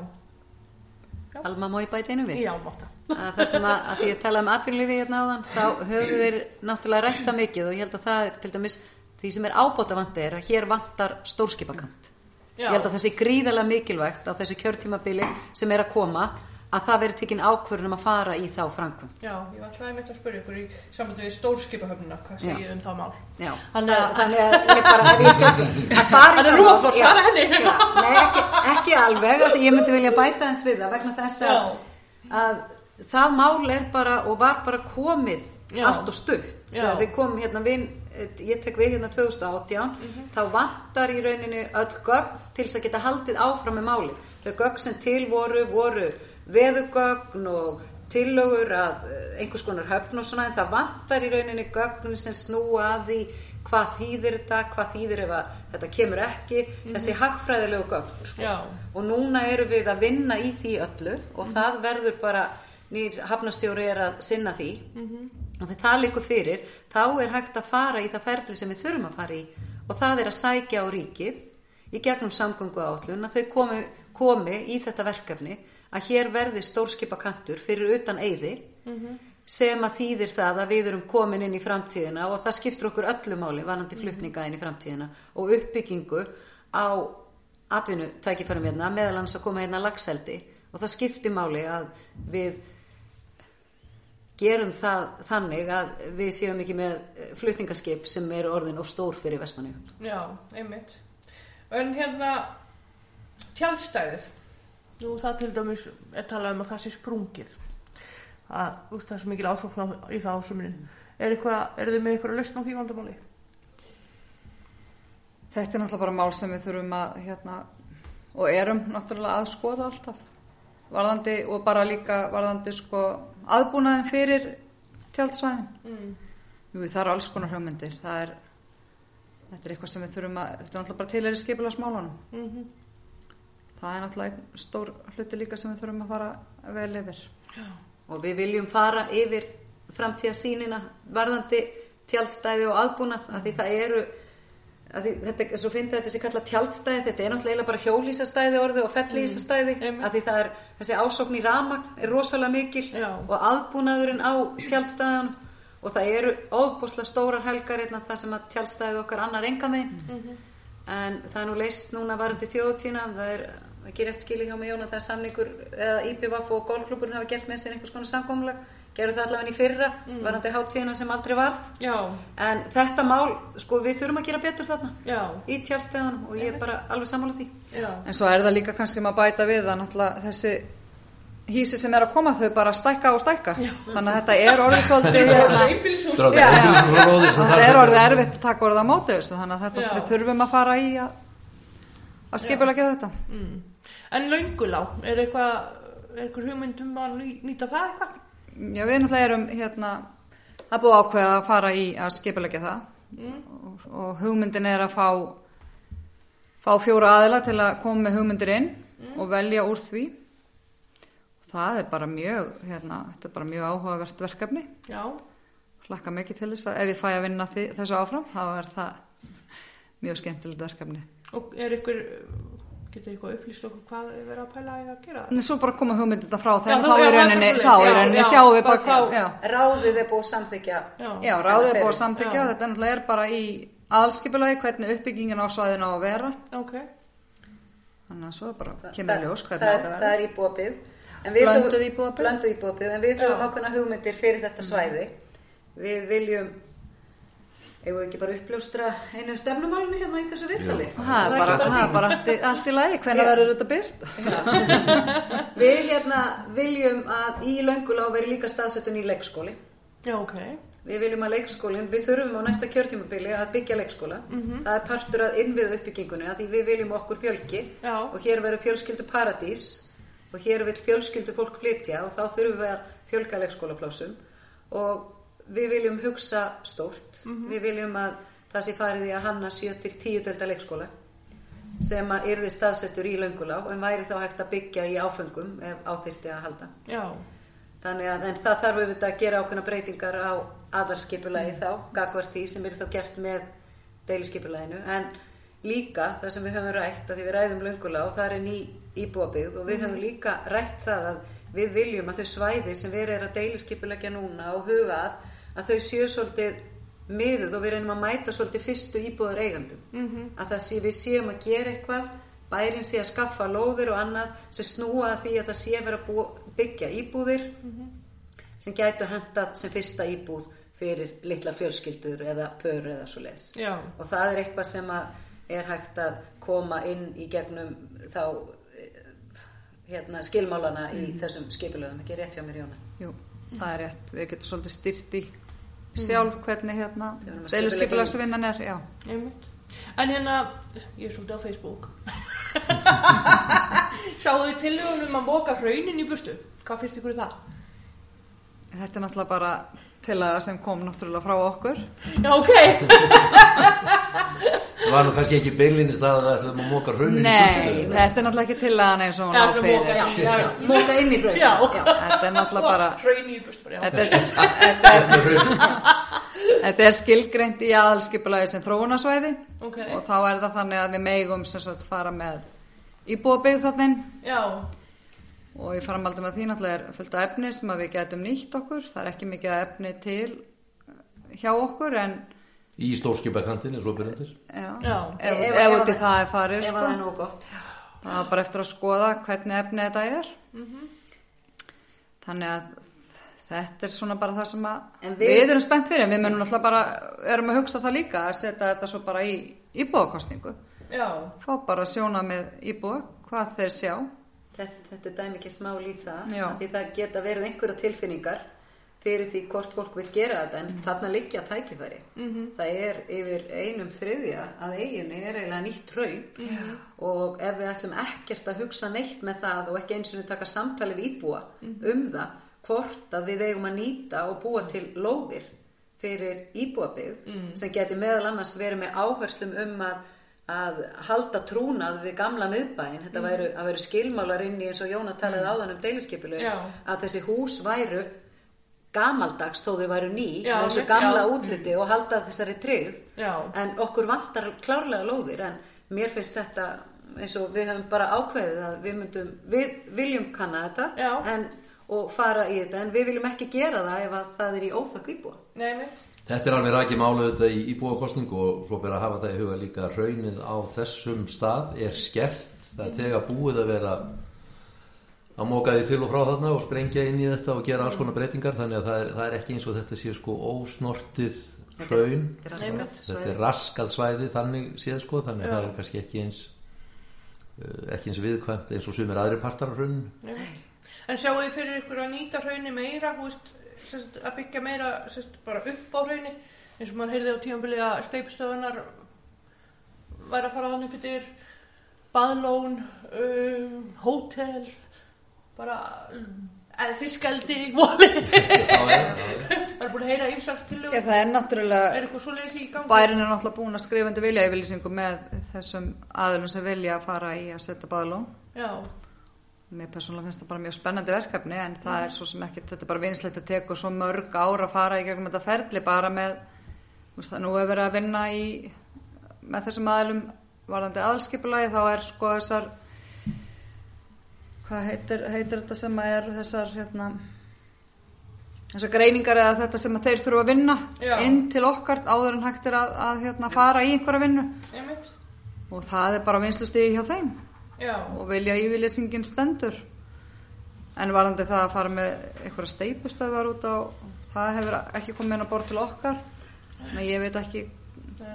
Alma má ég bæta einu við? Já, að það sem að, að því að tala um atvinnulífi hérna áðan, þá höfum við náttúrulega rætta mikið og ég held að það er til dæmis því sem er ábóta vandi er að hér vantar stórskipakant. Já. Ég held að það sé gríðarlega mikilvægt á þessu kjörtímabili sem er að koma að það veri tekin ákvörðun um að fara í þá framkvæmt. Já, ég var alltaf einmitt að spyrja ykkur í sambandi við stórskipahöfnuna, hvað segið um það mál? Já, Þannig að- þannig að ég bara ég tek að fara í Þannig að það nú mál- að fór Já, svara henni. já, Nei, ekki, ekki alveg, ég myndi vilja bæta eins við það vegna þess að, að það mál er bara og var bara komið Já. allt og stutt. Þegar við komum hérna við, ég tek við hérna 2018, Mhm. þá vantar í rauninni öll gögn til þess að geta haldið áfram með máli. Þau gögn sem til voru, voru veðugögn og tillögur að eh, einhvers konar höfn og svona en það vantar í rauninni gögn sem snúa að því hvað þýðir þetta, hvað þýðir ef að þetta kemur ekki, þessi hagfræðilegu gögn sko. Og núna erum við að vinna í því öllu og það verður bara nýr hafnastjóri er að sinna því. Og þegar það líkur fyrir þá er hægt að fara í það ferli sem við þurfum að fara í. Og það er að sækja á ríkið í gegnum samgöngu átlun að þau komi, komi í þetta verkefni að hér verði stórskipakantur fyrir utan eyði sem að þýðir það að við erum komin inn í framtíðina og það skiptur okkur öllu máli varandi flutninga inn í framtíðina og uppbyggingu á atvinnu tækifærum hérna meðal hans að koma hérna lagseldi og það skiptir máli að við gerum það þannig að við séum ekki með eh, flutningaskip sem eru orðin of stór fyrir Vestmanni. Já, einmitt. En hérna, tjaldstæðið. Nú það til dæmis er talað um að það sé sprungið. Það er svo mikil ásókn í það ásumunin. Er, eitthvað, er þið með eitthvað lausn á því vandamáli? þetta er náttúrulega bara mál sem við þurfum að hérna, og erum náttúrulega að skoða alltaf varðandi og bara líka varðandi sko aðbúnaðin fyrir tjaldsvæðin Mm. Jú, það eru alls konar hugmyndir er þetta er eitthvað sem við þurfum að þetta er náttúrulega bara til er í skipilagsmálunum Mm það er náttúrulega einn stór hluti líka sem við þurfum að fara vel yfir. Og við viljum fara yfir framtíðasýnina varðandi tjaldstæði og aðbúnað af því það eru að því, þetta er svo fyndið að þetta sé kallað tjaldstæði þetta er náttúrulega bara hjólísastæði orðið og fellísastæði Mm, af því það er þessi ásókn í ramagn er rosalega mikil Já. og aðbúnaðurinn á tjaldstæðan og það eru óbúslega stórar helgar hérna það sem að tjaldstæðið okkar annar enga megin Mhm. En það er nú leist núna varandi þjóðtína það er ekki rétt skili hjá mig Jón að það er samningur eða IPVF og golfklúburinn hafa gert með sér einhvers konar samkomlag gerðu það allavega í fyrra Mm. varandi hátíðina sem aldrei varð. Já, en þetta mál, sko við þurfum að gera betur þarna já, í tjálstæðanum og ég er bara alveg sammála því. Já. en svo er það líka kannski maður bæta við að náttúrulega þessi hísi sem er að koma þau bara stækka og stækka þannig að þetta er orðið svolítið Já. þetta er orðið erfitt að taka orðið á móti þessu þannig að þetta, Já. við þurfum að fara í að, að skipulega þetta Mm. En löngulá, er eitthvað, er eitthvað hugmyndum að ný- nýta það eitthvað? Já, við náttúrulega erum hérna, það er búið ákveða að fara í að skipulegja það Mm. og, og hugmyndin er að fá fá fjóra aðila til að koma með hugmyndir inn og velja úr því það er bara mjög hérna, þetta er bara mjög áhugavert verkefni Já, hlakka mikið til þess að ef ég fæ að vinna því, þessu áfram þá er það mjög skemmtilegt verkefni og er ykkur, getur eitthvað upplýst okkur hvað er verið að pæla í að gera það? en svo bara koma hugmyndir frá þeim þá það er rauninni, þá í svoleiðis. rauninni Já, sjáum við bara ráðið er búið að samþykja Já, Já, ráðið er búið að samþykja, Já. þetta náttúrulega er bara í aðalskipulagi hvernig uppbyggingin á svæðinu á að vera ok. þannig að svo er bara kemur ljós það, hvernig það, þetta það verður er íbúabið Blönduð íbúabið en við höfum ákveðna hugmyndir fyrir þetta svæði við viljum Hefur ekki bara uppljóstra einu stefnumálinu hérna í þessu viðtali? Það er bara, það er bara allt, í, allt í lagi, hvernig verður þetta byrt? Við hérna viljum að í löngulá veri líka staðsettun í leikskóli. Já, ok. Við viljum að leikskólinn, við þurfum á næsta kjörtímabili að byggja leikskóla. Það er partur að innviða uppbyggingunni að því við viljum okkur fjölki Já. og hér verður fjölskyldu paradís og hér vil fjölskyldu fólk flytja og þá þurfum við að fjölga leikskólaplásum og við viljum hugsa stórt. Við viljum að það sé farið í að hanna 7-10 delta leikskóla sem að yrði staðsettur í löngulá en væri þá hægt að byggja í áfengum ef áþyrti að halda. Já. Þannig að en það þarf auðvitað að gera ákveðna breytingar á aðarskipulagi þá, gagvart því sem er þá gert með deiliskeipulaginu, en líka það sem við höfum rætt að því við ræðum löngula og það er ný íbúabygð og við höfum líka rætt það að við viljum að þau svæði sem við erum að deiliskeipulagja núna og huga að, að þau séu svolítið miðuð og við reynum að mæta svolítið fyrstu íbúðar eigandum. -hmm. Að það sé við séum að gera eitthvað, bærin sé að skaffa lóðir og annað sem snúa að því að það sé vera að byggja íbúðir sem gætu hendað sem fyrsta íbúð fyrir litlar fjölskyldur eða pör eða svo leis. Já. Og það er eitthvað sem að er hægt að koma inn í gegnum þá eh, hérna, skilmálana í þessum skipulöðum, ekki rétt hjá mér Jóna. Jú, það er rétt, við getum svolítið styrt í sjálf hvernig hérna að deiluskipulagsvinnan er, já. Einmitt. En hérna, ég er svolítið á Facebook Sáðu þið tillögunum að móka raunin í burtu Hvað finnst ykkur um það? Þetta er náttúrulega bara tillaga sem kom náttúrulega frá okkur. Já, ok Það var nú kannski ekki beilinist að það ætlum að móka raunin í Nei, burtu. þetta er náttúrulega ekki tillagan eins og hún Já, á það fyrir. móka, já, já. Inn í brauð. Já. Þetta er náttúrulega bara, Raunin í burtu bara, já. þetta er, þetta er, Þetta er raunin. er skilgreint í aðalskipulagi sem þróunarsvæði Ok. og þá er það þannig að við megum sem sagt fara með íbúabyggð og í framhaldum að því náttúrulega er fullt af efni sem að við getum nýtt okkur. Það er ekki mikið af efni til hjá okkur en Í stórskipakantin eins og byrjandir. já, Já. ef, út í það er farið sko. er. Það er bara eftir að skoða hvernig efni þetta er. Þannig að þetta er svona bara það sem að En við, við- erum spennt fyrir. Við munum náttúrulega bara, erum að hugsa það líka að setja þetta svo bara í íbúakostningu. já, Fá bara að sjóna með íbúa hvað þeir sjá. Þetta, er dæmikert mál í það því það geta verið einhverja tilfinningar fyrir því hvort fólk vil gera þetta en þarna liggja tækifæri. Það er yfir einum þriðja að eiginu er eiginlega nýtt raun og ef við ætlum ekkert að hugsa neitt með það og ekki eins og við taka samtali við íbúa um það hvort að við eigum að nýta og búa til lóðir fyrir íbúabyggð sem geti meðal annars verið með áherslum um að að halda trúnað við gamla miðbæin þetta væru, að væru skilmálar inn í eins og Jóna talaði áðan um deiliskepilu Já. að þessi hús væru gamaldags þó þau væru ný Já, með þessu já. gamla útliti og halda þessari tryggð Já. en okkur vantar klárlega lóðir en mér finnst þetta eins og við höfum bara ákveðið að við myndum við viljum kanna þetta Já. en, og fara í þetta en við viljum ekki gera það ef að það er í óþökk íbúa nei, mitt Þetta er alveg rækið málu þetta í íbúakostningu og svo ber að hafa það í huga líka raunin á þessum stað er skert. Það er þegar búið að vera að móka því til og frá þarna og sprengja inn í þetta og gera alls konar breytingar þannig að það er, það er ekki eins og þetta sé sko ósnortið hraun. Þetta er raskað svæði þannig séð sko þannig að það er kannski ekki eins uh, ekki eins viðkvæmt eins og sumir aðri partar af rauninu. En sjáu þið fyrir ykkur að nýta hraunni meira, þú sest, að byggja meira sest, bara upp á hraunni, eins og maður heyrði á tímanbili að steipstöðunar væri að fara hann upp yfir baðlón, um, hótel, bara um, fiskaldi, voli. Það er búin að heyra einsar til Já, það er náttúrulega, Er eitthvað svoleiðis í gangi? bærin er náttúrulega búin að skrifa undir vilja yfirlýsingu með þessum aðlum sem vilja að fara í að setja baðlón. Já, Mér persónulega finnst það bara mjög spennandi verkefni en það er svo sem ekki, þetta er bara vinslegt að teka svo mörg ár að fara í gegnum þetta ferli bara með, þú veist það nú er verið að vinna í, með þessum aðlum varðandi aðalskipulagi þá er sko þessar, hvað heitir, heitir þetta sem að er þessar, hérna, þessar greiningar eða þetta sem að þeir þurfa að vinna Já. inn til okkar áður en hægt er að, að hérna, fara í einhverja vinnu. Og það er bara vinslustigi hjá þeim Já, og vilja yfirlýsingin stendur en varandi það að fara með einhverja steipustöðvar út á það hefur ekki komið inn á bort til okkar Nei, ég veit ekki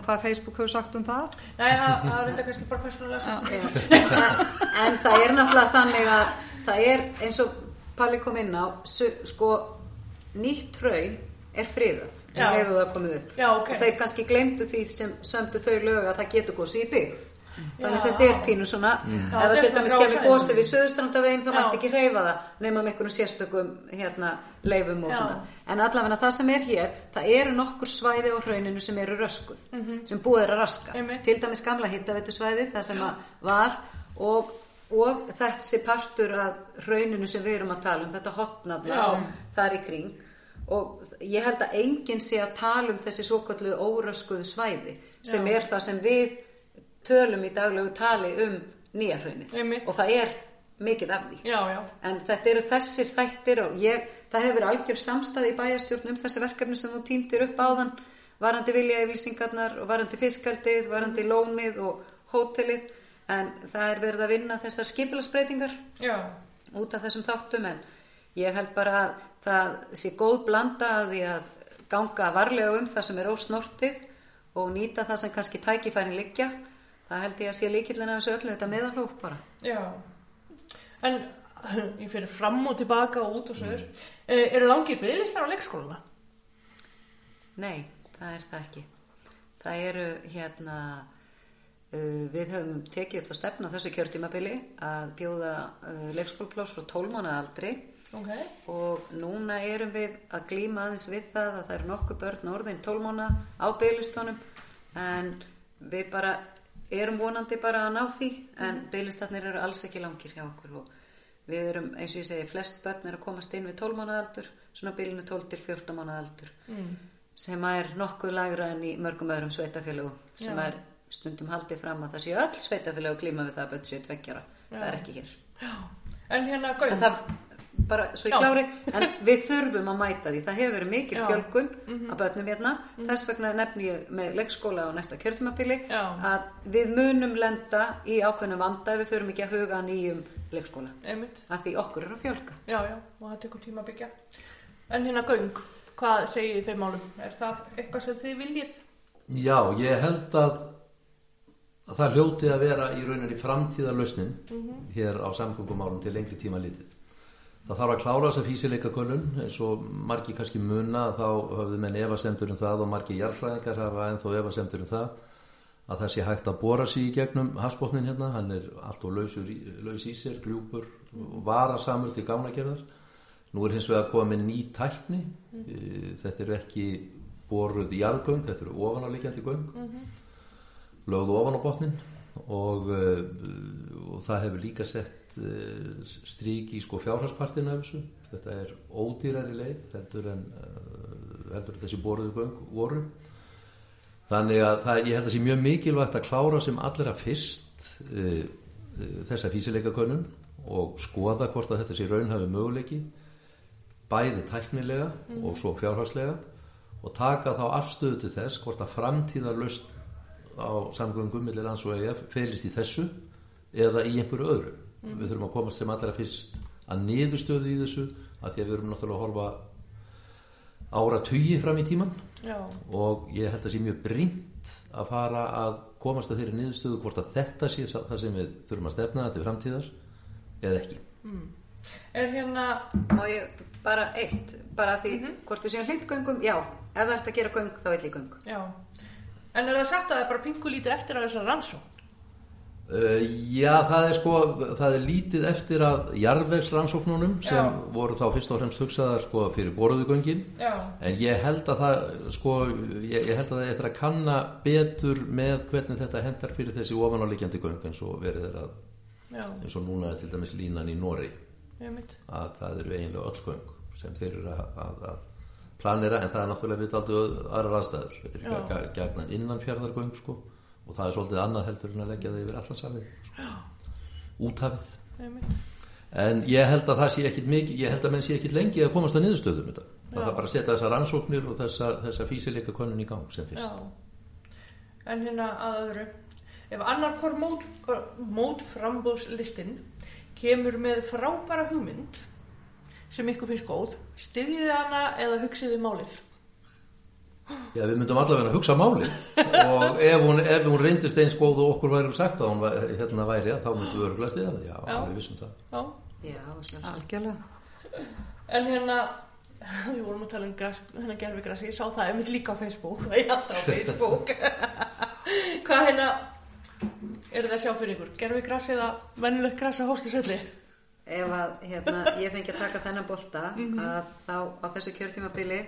hvað Facebook hefur sagt um það. Nei, það er reynda kannski bara persónulega Já. en, en það er náttúrulega þannig að það er eins og Palli kom inn á sko nýtt raun er friðað Já. en Já, ok. og þeir kannski glemdu því sem sömdu þau lög að það getur gósið í byggð þannig að þetta er pínu svona Já, ef þetta það er kemur svæði. gósið við söðustrandavegin þá mætti ekki hreyfa það nema með einhverjum sérstökum hérna, leifum og Já. svona en allavega það sem er hér það eru nokkur svæði á hrauninu sem eru röskuð sem búið er að raska. Einmitt. til dæmis gamla hittavetusvæði það sem að var og, og þessi partur af rauninu sem við erum að tala um þetta og þar í kring og ég held að enginn sé að tala um þessi svoköllu óröskuðu svæði sem Já. er það sem við tölum í daglegu tali um nýja hraunið. Einmitt. og það er mikið af því. Já, já, en þetta eru þessir þættir og ég, það hefur algjör samstæði í bæjastjórnum þessi verkefni sem þú týndir upp áðan varandi vilja yfirlýsingarnar og varandi fiskaldið, varandi lónið og hótelið. En það er verið að vinna þessar skipilagsbreytingar út af þessum þáttum en ég held bara að það sé góð blanda af því að ganga varlega um það sem er ósnortið og nýta það sem kannski tækifærin liggja það held ég að sé líkillina þessu öllu þetta meðalhóf bara já. En ég fyrir fram og tilbaka og út og sögur. Eh, eru langir byggðlistar á leikskóluna? Nei, það er það ekki. Það eru hérna, uh, við höfum tekið upp það stefna á þessu kjörtímabili að bjóða uh, leikskólplás frá 12 mánuða aldri Ok. og núna erum við að glíma aðeins við það að það eru nokkuð börn orðin 12 mánuða á bygglistónum en við bara erum vonandi bara að ná því en bygglistarnir eru alls ekki langir hjá okkur og við erum eins og ég segi flest börn er að komast inn við 12 mánuða aldur svona bylunu 12 til 14 mánuða aldur Mm. sem er nokkuð lagra en í mörgum öðrum sveitafélögum sem Já. er stundum haldið fram að það séu öll sveitafélög að glíma við það að börn séu tveggjara það er ekki hér Já. En hérna, Gaun. Bara svo ég Já. klári en við þurfum að mæta því það hefur verið mikil Já. Mhm. fjölgun af börnum hérna þess vegna nefni ég með leikskóla á næsta kjörðumapili Já. að við munum lenda í ákveðnum vanda ef við förum ekki að huga að nýjum leikskóla Einmitt. að því okkur er að fjölga Já, já, og það tekur tíma að byggja. En hérna, Gaung, hvað segir þið þeim málum? Er það eitthvað sem þið viljið? Já, ég held að, að það hljóti að vera í rauninni framtíðarlausnin hér á samgöngumálum til lengri tíma litið. Það þarf að klára þessa físileikakönnun eins og margi kannski muna þá höfðu menn efasemtur um það og margi jarðfræðingar hafa ennþá efasemtur um það að það sé hægt að bóra sig í gegnum hafsbótnin hérna, hann er allt og laus í sér, grjúpur og varasamur til gánagerðar. Nú er hins vegar að koma með ný tækni, mm. þetta eru ekki boruð jarðgöng, þetta eru ofanáliggjandi göng, lögðu ofan á botnin og, uh, og það hefur líka sett uh, strík í sko fjárhagspartina af þessu, þetta er ódýrari leið heldur en, uh, heldur þessi boruðu göng voru. Þannig að það, ég held að sé mjög mikilvægt að klára sem allra fyrst uh, uh, þessa físileikakönnun og skoða hvort að þetta sé raunhafi möguleiki bæði tæknilega og svo fjárhagslega og taka þá afstöðu til þess hvort að framtíðar laust á samgöngum millir lands og EF felist í þessu eða í einhverju öðru. Við þurfum að komast sem allra fyrst að niðurstöðu í þessu að því að við erum náttúrulega að horfa ára tugi fram í tíman Já. og ég held að sé mjög brínt að fara að komast að þeirri niðurstöðu hvort að þetta sé það sem við þurfum að stefna þetta framtíðar eða ekki. Er hérna, og ég bara eitt bara því hvort við séum hlindgöngum já, ef það ert að gera göng þá ég göng já. En er það sagt að það er bara pingu lítið eftir að þessar rannsókn? Uh, já, það er sko, það er lítið eftir að jarðvegsrannsóknunum sem Já. voru þá fyrst og fremst hugsaðar sko fyrir boruðugöngin Já. en ég held að það sko, ég, ég held að það er eftir að kanna betur með hvernig þetta hendar fyrir þessi ofanáliggjandi göng eins og verið er að Já, eins og núna er til dæmis línan í Nóri að það eru eiginlega öll göng sem þeir eru að, að, að planera en það er náttúrulega við aldrei aðrar aðstæður. Þetta er gæ- gjarnan innan fjardargöng sko og það er svolítið annað heldur en að leggja það yfir allansafið sko. úthafið en ég held að það sé ekkit mikið ég held að menn sé ekkit lengi að komast að niðurstöðum þetta. það er bara að setja þessar rannsóknir og þessa, þessa físileika konun í gang sem fyrst Já. En hérna að öðru. Ef annar hvort mót, mótframbóðslistinn kemur með frábæra hugmynd sem ykkur finnst góð, styðjiði hana eða hugsiði málið? Já, við myndum allavega að hugsa málið og ef hún, ef hún reyndist eins góð og okkur væri sagt að hún væ- hérna væri þá myndum við örgulega stiða það, já, alveg vissum það Já. Já, algjörlega. En hérna, við vorum að tala um græs, hérna gerfigrassi, ég sá það einmitt líka á Facebook, ég átti á Facebook. Hvað hérna, er það að sjá fyrir ykkur? Gerfigrassi eða venjulegt græs á hóstisvelli? Ef að hérna, ég fengi að taka þennan bolta að þá á þessu kjörtímabili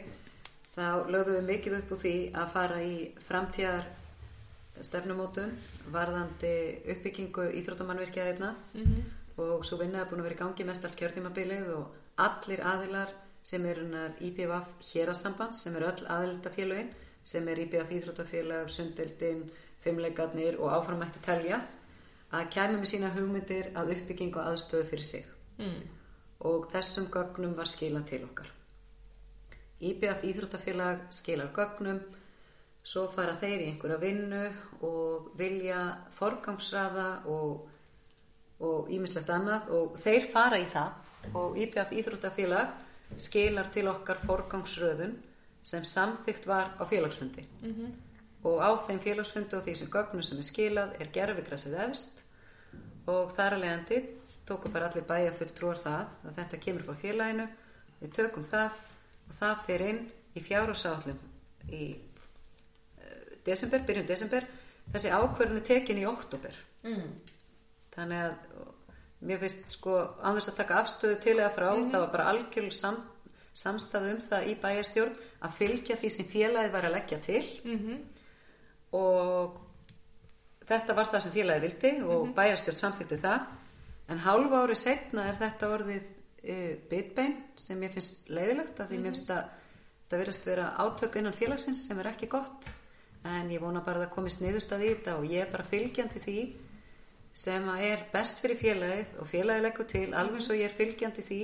þá lögðum við mikið upp úr því að fara í framtíðar stefnumótun varðandi uppbyggingu íþróttamannvirkjaðirna og svo vinna er búin að vera í gangi mest allt kjörtímabilið og allir aðilar sem eru hennar IPVF hérasambands sem eru öll aðildafélögin sem er IPVF íþróttafélag, sundeldin, fimmleikarnir og áframætti telja að kæmi með sína hugmyndir að uppbyggingu og aðstöðu fyrir sig Mm. og þessum gögnum var skilað til okkar. IBF Íþróttafélag skilar gögnum, svo fara þeir í einhverja vinnu og vilja forgangsraða og og ímislegt annað og þeir fara í það. Og IBF Íþróttafélag skilar til okkar forgangsröðun sem samþygt var á félagsfundi. Og á þeim félagsfundi og því sem gögnum sem er skilað er gerfigrassið efst og þar að leiðandi tóku bara allir bæja fulltrúar það að þetta kemur frá félaginu. Við tökum það og það fer inn í fjárhásállum í uh, desember, byrjun desember. Þessi ákvörðin er tekin í oktober Mm. þannig að mér finnst sko án þess að taka afstöðu til eða frá það var bara algjörl sam, samstæðu um það í bæjarstjórn að fylgja því sem félagið var að leggja til. Mm og þetta var það sem félagið vildi og bæjarstjórn samþykti það. En hálfu ári setna er þetta orðið uh, bitbein sem ég finnst leiðilegt að því mér finnst að það verðast vera átök innan félagsins sem er ekki gott. En ég vona bara að það komist niðurstað í þetta og ég er bara fylgjandi því sem að er best fyrir félagið og félagið leggur til alveg eins og ég er fylgjandi því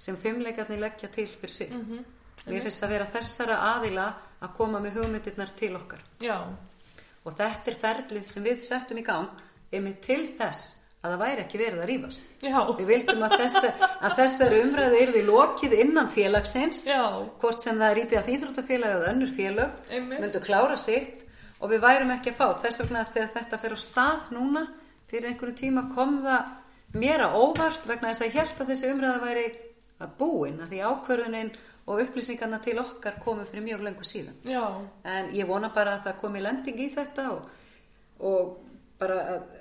sem fimmleikarnir leggja til fyrir sig. Mér finnst að vera þessara aðila að koma með hugmyndirnar til okkar. Já, og þetta er ferlið sem við settum í gang einmitt til þess að það væri ekki verið að rífast. já, Við vildum að, þessa, að þessari umræðu yrði lokið innan félagsins, já, hvort sem það er íbjöð íþróttafélag eða önnur félag, Einmitt. myndu klára sitt og við værum ekki að fá. Þess vegna þegar þetta fer á stað núna, fyrir einhverju tíma kom það mér að óvart vegna þess að ég held að þessi umræða væri að búin, að því ákvörðunin og upplýsingarna til okkar komu fyrir mjög lengur síðan já, en ég vona bara að það komi lending í þetta og, og bara að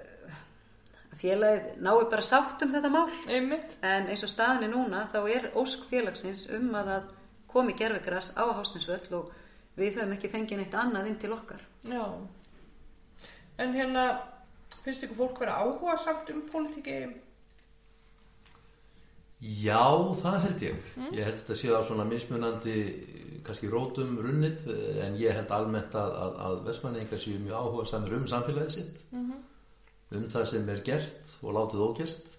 félagið nái bara sátt um þetta mál einmitt. en eins og staðin er núna þá er ósk félagsins um að það komi gerfigras á hásninsvöll og við höfum ekki fengið neitt annað inn til okkar Já. En hérna, finnst ykkur fólk vera áhuga samt um pólitíki? Já, það held ég. Ég held þetta sé á svona mismunandi kannski rótum runnið en ég held almennt að, að, að vestmanningar séu mjög áhuga samir um samfélagið sitt um það sem er gert og látið ógert.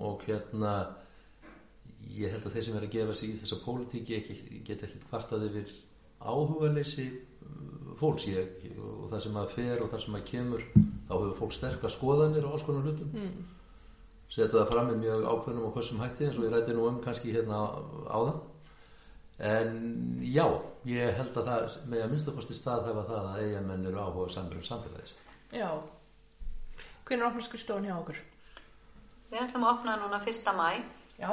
Og hérna ég held að þeir sem er að gefa sig í þessa pólitíki geta ekkert kvartað yfir áhugaleysi uh, fólks. Ég, og það sem að fer og það sem að kemur þá hefur fólk sterkar skoðanir á alls konar hlutum. Mm. setja það fram með mjög ákveðnum og hvessum hætti eins og ég ræti nú um kannski hérna áðan. En já, ég held að það með að minnstakosti stað hefa það að eigamenn eru áhuga samir um samfélagis Já. Hvernig opnar skrifstofan hjá okkur? Við ætlum að opna núna 1. mæ Já.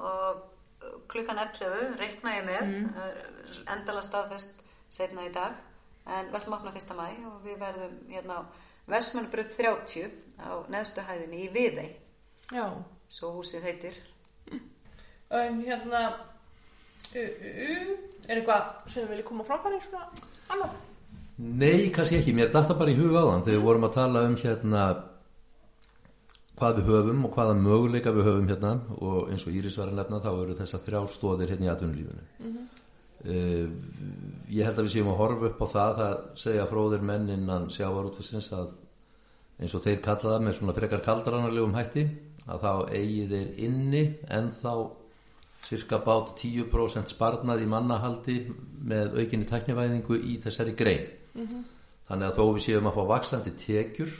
og uh, klukkan 11 reikna ég með mm. endala staðfest setna í dag en við ætlum að opna 1. mæ og við verðum hérna á Vestmannbröð 30 á neðstu hæðinni í Viðey Já. svo húsið heitir En hérna, uh, uh, uh, er eitthvað sem við viljum koma framfæri svona annað? Nei, kannski ekki, mér datta bara í huga áðan þegar við vorum að tala um hérna hvað við höfum og hvaða möguleika við höfum hérna. Og eins og Íris var að nefna þá eru þessar þrjár stóðir hérna í atvinnulífinu. Uh, ég held að við séum að horfa upp á það. Að segja fróðir menn innan sjávarútvisins að eins og þeir kalla það með svona frekar kaldranarlegum hætti að þá eigi þeir inni en þá cirka bát 10% sparnað í mannahaldi með aukinni tæknivæðingu í þessari grein þannig að þó við séum að fá vaksandi tekjur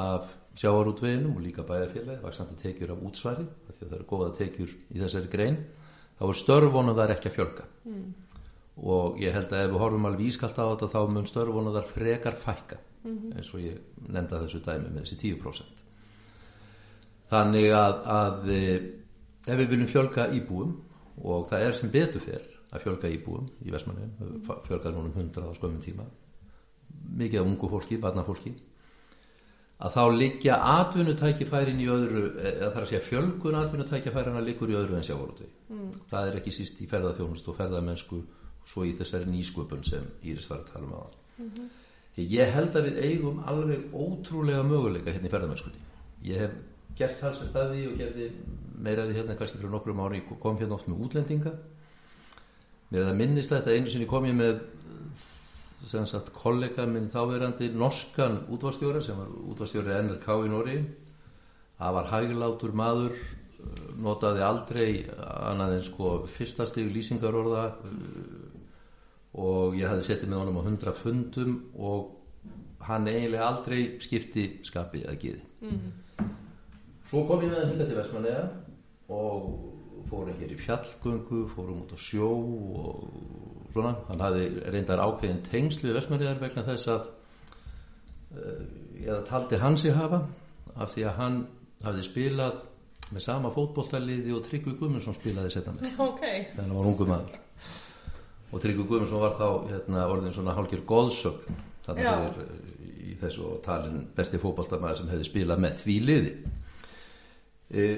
af sjávarútveginum og líka bæjarfélagi, vaksandi tekjur af útsværi því að það eru góða tekjur í þessari grein þá er störfunum þar ekki að fjölga. Og ég held að ef við horfum alveg ískalt á þetta þá mun störfuna þar frekar fækka eins og ég nefnda þessu dæmi með þessi 10% þannig að, að e, ef við viljum fjölga íbúum og það er sem betur fyrr að fjölga íbúum í Vestmannheim fjölga núna um 100 á skömmin tíma mikið af ungu fólki, barnafólki að þá liggja atvinnutækifærin í öðru eða þar að segja fjölgun atvinnutækifærin að liggur í öðru en sjávarúti mm. það er ekki síst í ferðarþjónust og ferðarmennsku svo í þessari nýsköpun sem Íris var að tala um á mm -hmm. ég held að við eigum alveg ótrúlega möguleika hérna í ferðarmennskunni ég hef gert halsast staði og gerði meiraði hérna kannski fyrir nokkrum ári kom hérna oft með útlendinga. Mér er það minnist þetta einu sinni kom ég með sem sagt kollega minn þáverandi norskan útvarstjóra sem var útvarstjóri NRK í Nóri það var hæglátur maður notaði aldrei annað en sko fyrsta stígu lýsingarorða og ég hafði settið með honum á hundra fundum og hann eiginlega aldrei skipti skapið að giði mm. svo kom ég með hann hinga til Vestmanlega og fórum hér í fjallgöngu fórum út á sjó og svona hann hafði reyndar ákveðin tengslið Vestmanlegar vegna þess að uh, ég taldi hans í hafa af því að hann hafði spilað með sama fótbolltaliði og Tryggvi Guðmundsson spilaði setna með. Okay. þegar hann var ungu maður. Og Tryggvi Guðmundsson var þá hérna, orðin svona hálkjör góðsögn þannig að það er í þessu talin besti fótbolltamaður sem hefði spilað með því liði. E,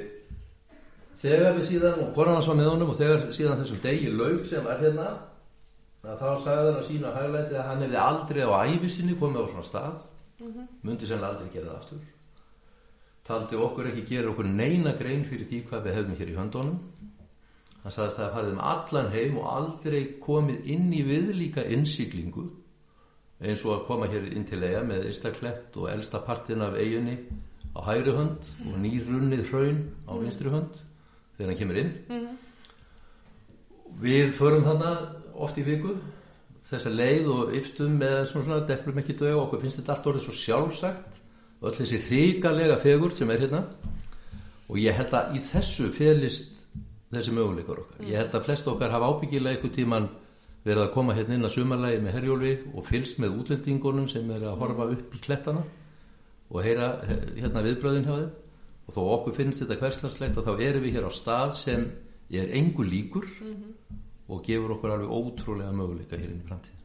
þegar við síðan og konan var með honum og þegar síðan þessum degi laug sem var hérna þá sagði hann að sína hægleiti að hann hefði aldrei á æfisinni komið á svona stað. Mm -hmm. myndi sennilega aldrei gera það aftur. Taldi okkur ekki gera okkur neina grein fyrir því hvað við hefðum hér í höndunum. Hann sagðist að það farið um allan heim og aldrei komið inn í viðlíka innsýklingu eins og að koma hér inn til eiga með Ístaklett og elsta partin af eiginni á hægri hönd og nýrunnið hraun á vinstri hönd þegar hann kemur inn. Mm -hmm. við förum þarna oft í viku þessa leið og yftum með svona, svona deplum ekki dög og okkur finnst þetta allt orðið svo sjálfsagt og öll þessi hríkalega fegur sem er hérna. Og ég held að í þessu felist þessi möguleikar okkar. Ég held að flest okkar hafa ábyggilega eitthvað tíman verið að koma hérna inn að sumarlægi með herjóli og fylst með útlendingunum sem er að horfa upp í klettana og heyra hérna viðbröðin hjá þeim. Og þó okkur finnst þetta hverslarslegt og þá erum við hér á stað sem er engu líkur. Mm -hmm. Og gefur okkur alveg ótrúlega möguleika hér inn í framtíðin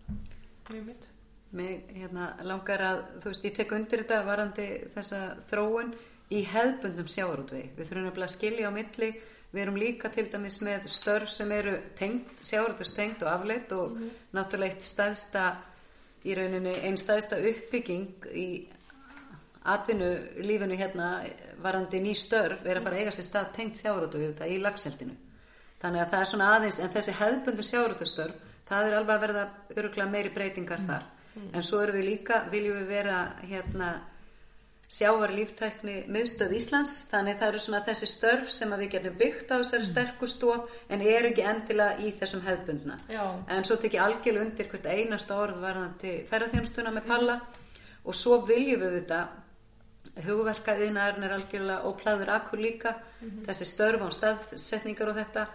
Mér hérna, langar að þú veist, ég tek undir þetta varandi þessa þróun í hefðbundum sjáarútvegi við þurfum að skilja á milli. Við erum líka til dæmis með störf sem eru tengt, sjáarútvegstengt og afleitt og mm -hmm. náttúrulega eitt staðsta í rauninni einn staðsta uppbygging í atvinnu lífinu hérna varandi ný störf er að fara að eiga sér stað tengt sjáurötu í lagseldinu þannig að það er svona aðeins en þessi hefðbundu sjáurötustörf það er alveg að verða öruglega meiri breytingar mm. þar mm. en svo eru við líka viljum við vera hérna sjávar líftækni miðstöð Íslands þannig það eru svona þessi störf sem við getum byggt á þessari mm. sterkustof en eru ekki endilega í þessum hefðbundna Já. en svo tekið algjörlu undir hvert einasta orð varðandi ferðarþjónstuna með palla mm. og svo viljum við þetta hugverkaðiðnaðurinn er algjörlega óplæður akkur líka mm -hmm. þessi störf á staðsetningar og þetta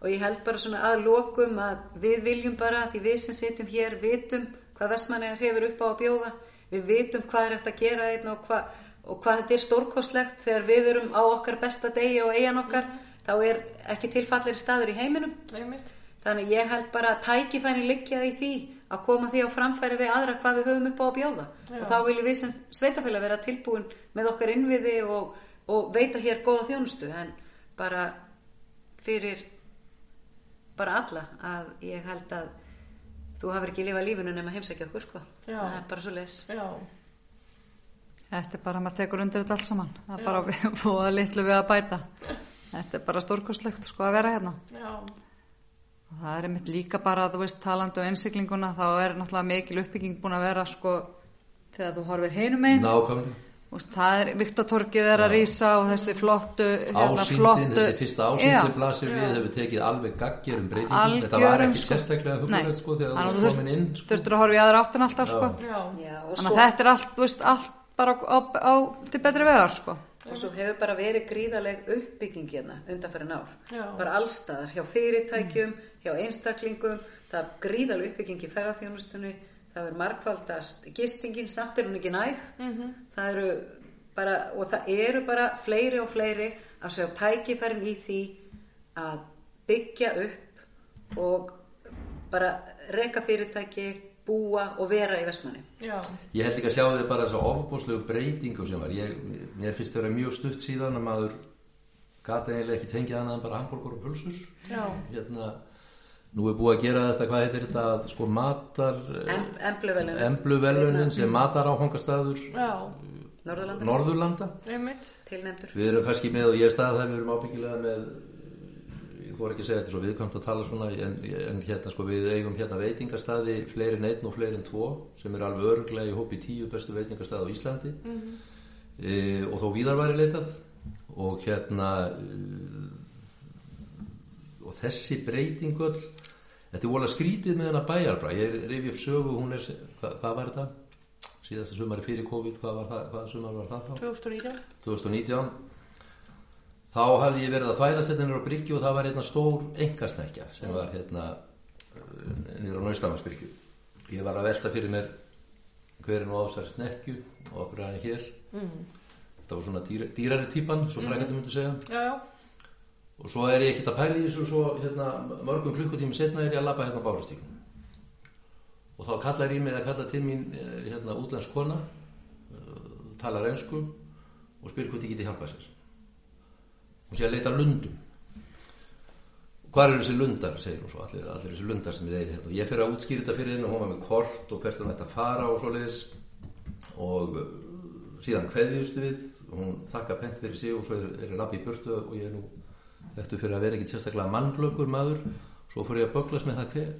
og ég held bara svona að lokum að við viljum bara því við sem sitjum hér vitum hvað vestmannir hefur upp á að bjóða. Við vitum hvað er eftir að gera einn og, hva, og hvað þetta er stórkostlegt. Þegar við erum á okkar besta degi og eigin okkar mm -hmm. þá er ekki tilfallir staður í heiminum. Þannig ég held bara að tækifæni liggja í því að koma því á framfæri við aðra hvað við höfum upp á að bjóða. Já. og þá viljum við sem sveitafélag vera tilbúin með okkar innviði og, og veita hér góða þjónustu. En bara fyrir bara alla að ég held að þú hafur ekki lifað lífinu nema heimsækja okkur sko. Já. það er bara svo les Þetta er bara, maður tekur undir þetta alls saman. Það er Já. bara að búa litlu við að bæta. Þetta er bara stórkostlegt sko að vera hérna. Já. Og það er einmitt líka bara að þú veist talandu um einsiklinguna þá er náttúrulega mikil uppbygging búin að vera sko þegar þú horfir heinum einn það er Viktortorkið er að rýsa og þessi flottu hérna, ásýndin, þessi fyrsta ásýnd sem blasir við hefur tekið alveg gaggir um breytingum. Þetta var ekki sko. sérstaklega hugulegt sko þegar þú komin inn sko. þurftur að horfa í aðra áttun alltaf sko. Þannig að þetta er allt, veist, allt bara á, á, á til betri vegar sko. Og svo hefur bara verið gríðaleg uppbygging hérna undanfæri nár Já. bara allstaðar, hjá fyrirtækjum hjá einstaklingum. Það er gríðalega uppbygging í ferðarþjónustunni, það er markvaldast gistingin, samt er hún ekki næg, það eru bara, og það eru bara fleiri og fleiri að sjá tækifærin í því að byggja upp og bara reka fyrirtæki, búa og vera í Vestmanni. Já. Ég held ekki að sjá þið bara þess að ofbúslegu breytingu sem var. Ég, mér finnst það vera mjög stutt síðan að maður gata eiginlega ekki tengið annað en bara hambúrgur og pulsus. Já. Hérna, nú er búið að gera þetta, hvað heitir þetta, að sko matar, Em, Embluvelunin, embluvelunin sem matar áfangastaður Já. Norðurlanda, Norðurlanda. Við erum kannski með, og ég er stað það, við erum ábyggilega með, ég þóra ekki að segja þetta svo viðkvæmt að tala svona, en, en hérna sko við eigum hérna veitingastaði fleiri en einn og fleiri en tvo, sem er alveg örglega í hópi tíu bestu veitingastaði á Íslandi. E, og þó víðar væri leitað og hérna e, og þessi breytingull, þetta er vola skrítið með hennar bæjarbra, ég reyfi upp sögu, hún er, hvað, hvað var þetta? Síðasta sumari fyrir COVID, hvað var hvað sumar var það þá? 2019. 2019 þá hafði ég verið að þvælast hérna niður á Bryggju og það var hérna stór engasnekja sem var hérna uh, niður á Naustamarsbryggju ég var að velta fyrir mér hverjum á þessari snekju og okkur er hann hér Mm. þetta var svona dýra, dýrari típan svo frækandi myndi segja Já, já. Og svo er ég ekkert að pæla í þessu svo hérna, mörgum klukkutími setna er ég að labba hérna á bárastíkun og þá kallar ég mig að kalla til mín eh, hérna útlensk kona uh, talar ensku og spyr hvort ég geti hjálpað sér. Hún sé að leita lundum. Hvað eru þessi lundar segir hún svo, allir, allir þessi lundar sem við eigið þetta. Og ég fer að útskýra þetta fyrir henni og hún var með kort og hvert hann ætti að fara og svoleiðis. Og uh, síðan kveðjust við hún þakka pent fyrir sig og svo er, er labbi í burtu og ég er nú þetta fyrir að vera ekkit sérstaklega mannblökur maður. Svo fór ég að böglast með það hver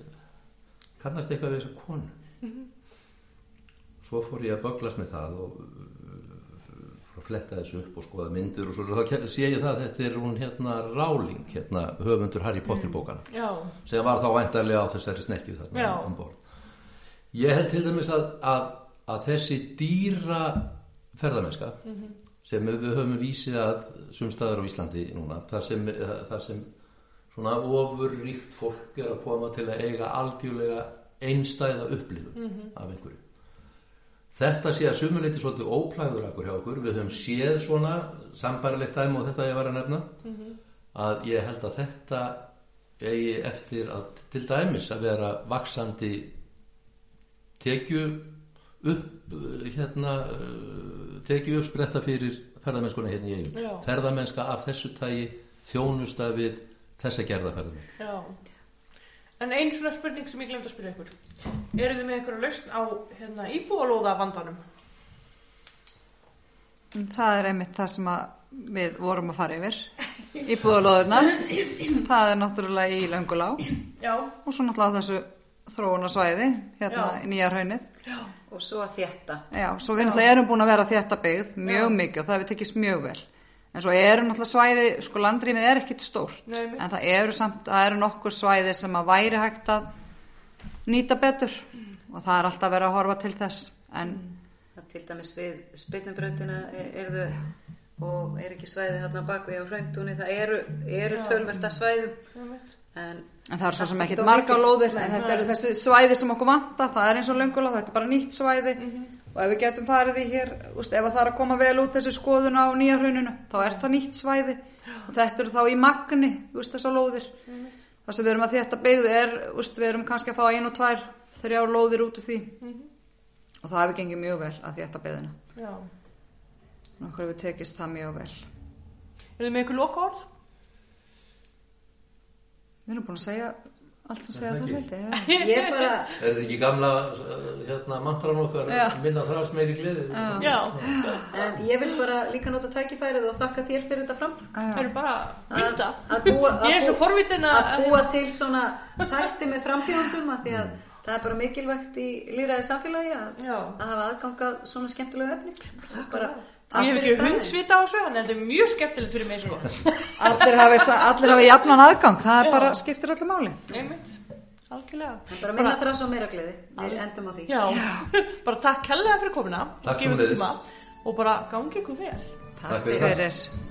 kannast eitthvað við þessa konu? Svo fór ég að böglast með það og uh, fletta þessu upp og skoða myndir og svo þá sé ég það að þetta er hún hérna Ráling, hérna höfundur Harry Potter bókan Já. sem var þá væntarlega á þessari snekju þarna um borð. Ég held til dæmis að, að, að þessi dýra ferðarmennska sem við höfum vísið að sumstaðar á Íslandi núna, þar sem, þar sem svona ofurríkt fólk er að koma til að eiga algjörlega einstæða upplifun af einhverju. Þetta sé að sumuleiti svolítið óplæður akkur hjá okkur, við höfum séð svona sambarilegt dæmi og þetta ég var að nefna að ég held að þetta eigi eftir að til dæmis að vera vaksandi tekju upp uh, hérna uh, tekju uppspretta fyrir ferðamennskuna hérna í eigum Já. ferðamennska af þessu tægi þjónusta við þessa gerðaferðamenn Já. En einn svona spurning sem ég glemt að spyrja ykkur. Eru þið með einhverja lausn á hérna, íbúalóða vandanum? Það er einmitt það sem við vorum að fara yfir í búðalóðurnar. Það er náttúrulega í Löngulá Já. og svo náttúrulega þessu þróunarsvæði, hérna Já. í nýja hraunið. Já. Og svo að þétta. Já, svo við náttúrulega erum búin að vera þétta byggð mjög mikið og það hefur tekist mjög vel. En svo eru náttúrulega svæði, sko landrýmið er ekkit stórt, en það eru samt, það eru nokkur svæði sem að væri hægt að nýta betur og það er alltaf verið að horfa til þess. En Það til dæmis við spilnubrautina er þau og er ekki svæði þarna bakvið á hraundunni. Það eru, eru tölverta svæðum en, En það er svo sem ekkert marga lóðir, en þetta eru þessi svæði sem okkur vanta, það er eins og löngulá, þetta er bara nýtt svæði. Og ef við getum farið í hér, úst, ef það er að koma vel út þessi skoðun á nýja hrauninu, þá er það nýtt svæði. Og þetta eru þá í magni, úst, þessar lóðir. Það sem við erum að þetta byggðu er, úst, við erum kannski að fá ein og tvær, þrjár lóðir út úr því. Og það hefur gengið mjög vel að þetta byggðina. Já. Nokkur hefur tekist það mjög vel. Eru þið með einhver loka orð? Við erum búin að segja allt sem segja það held ég. ég bara, Er þetta ekki gamla uh, hérna, mantran okkar Já. minna þrást meiri gleði? Já. en ég vil bara líka nota tækifærið og þakka þér fyrir þetta framtak. Það eru bara vinsta. Að að Ég er svo forvitin að... að búa til svona þætti með frambjóðundum að því að það er bara mikilvægt í líðræði samfélagi að, Já. að hafa aðgangað svona skemmtilegu efni. Það er bara, Og ég hef ekki hundsvita á þessu, þannig að þetta er mjög skemmtilegt fyrir mig, sko. Allir allir hafi jafnan aðgang, það er Já. bara skiptir öllu máli. Einmitt. Algjörlega. Það bara minna þrás og meira gleði. Við endum á því. Já. bara takk hellega fyrir komina. og Takk tíma Og bara gangi ykkur vel. Takk fyrir það. fyrir.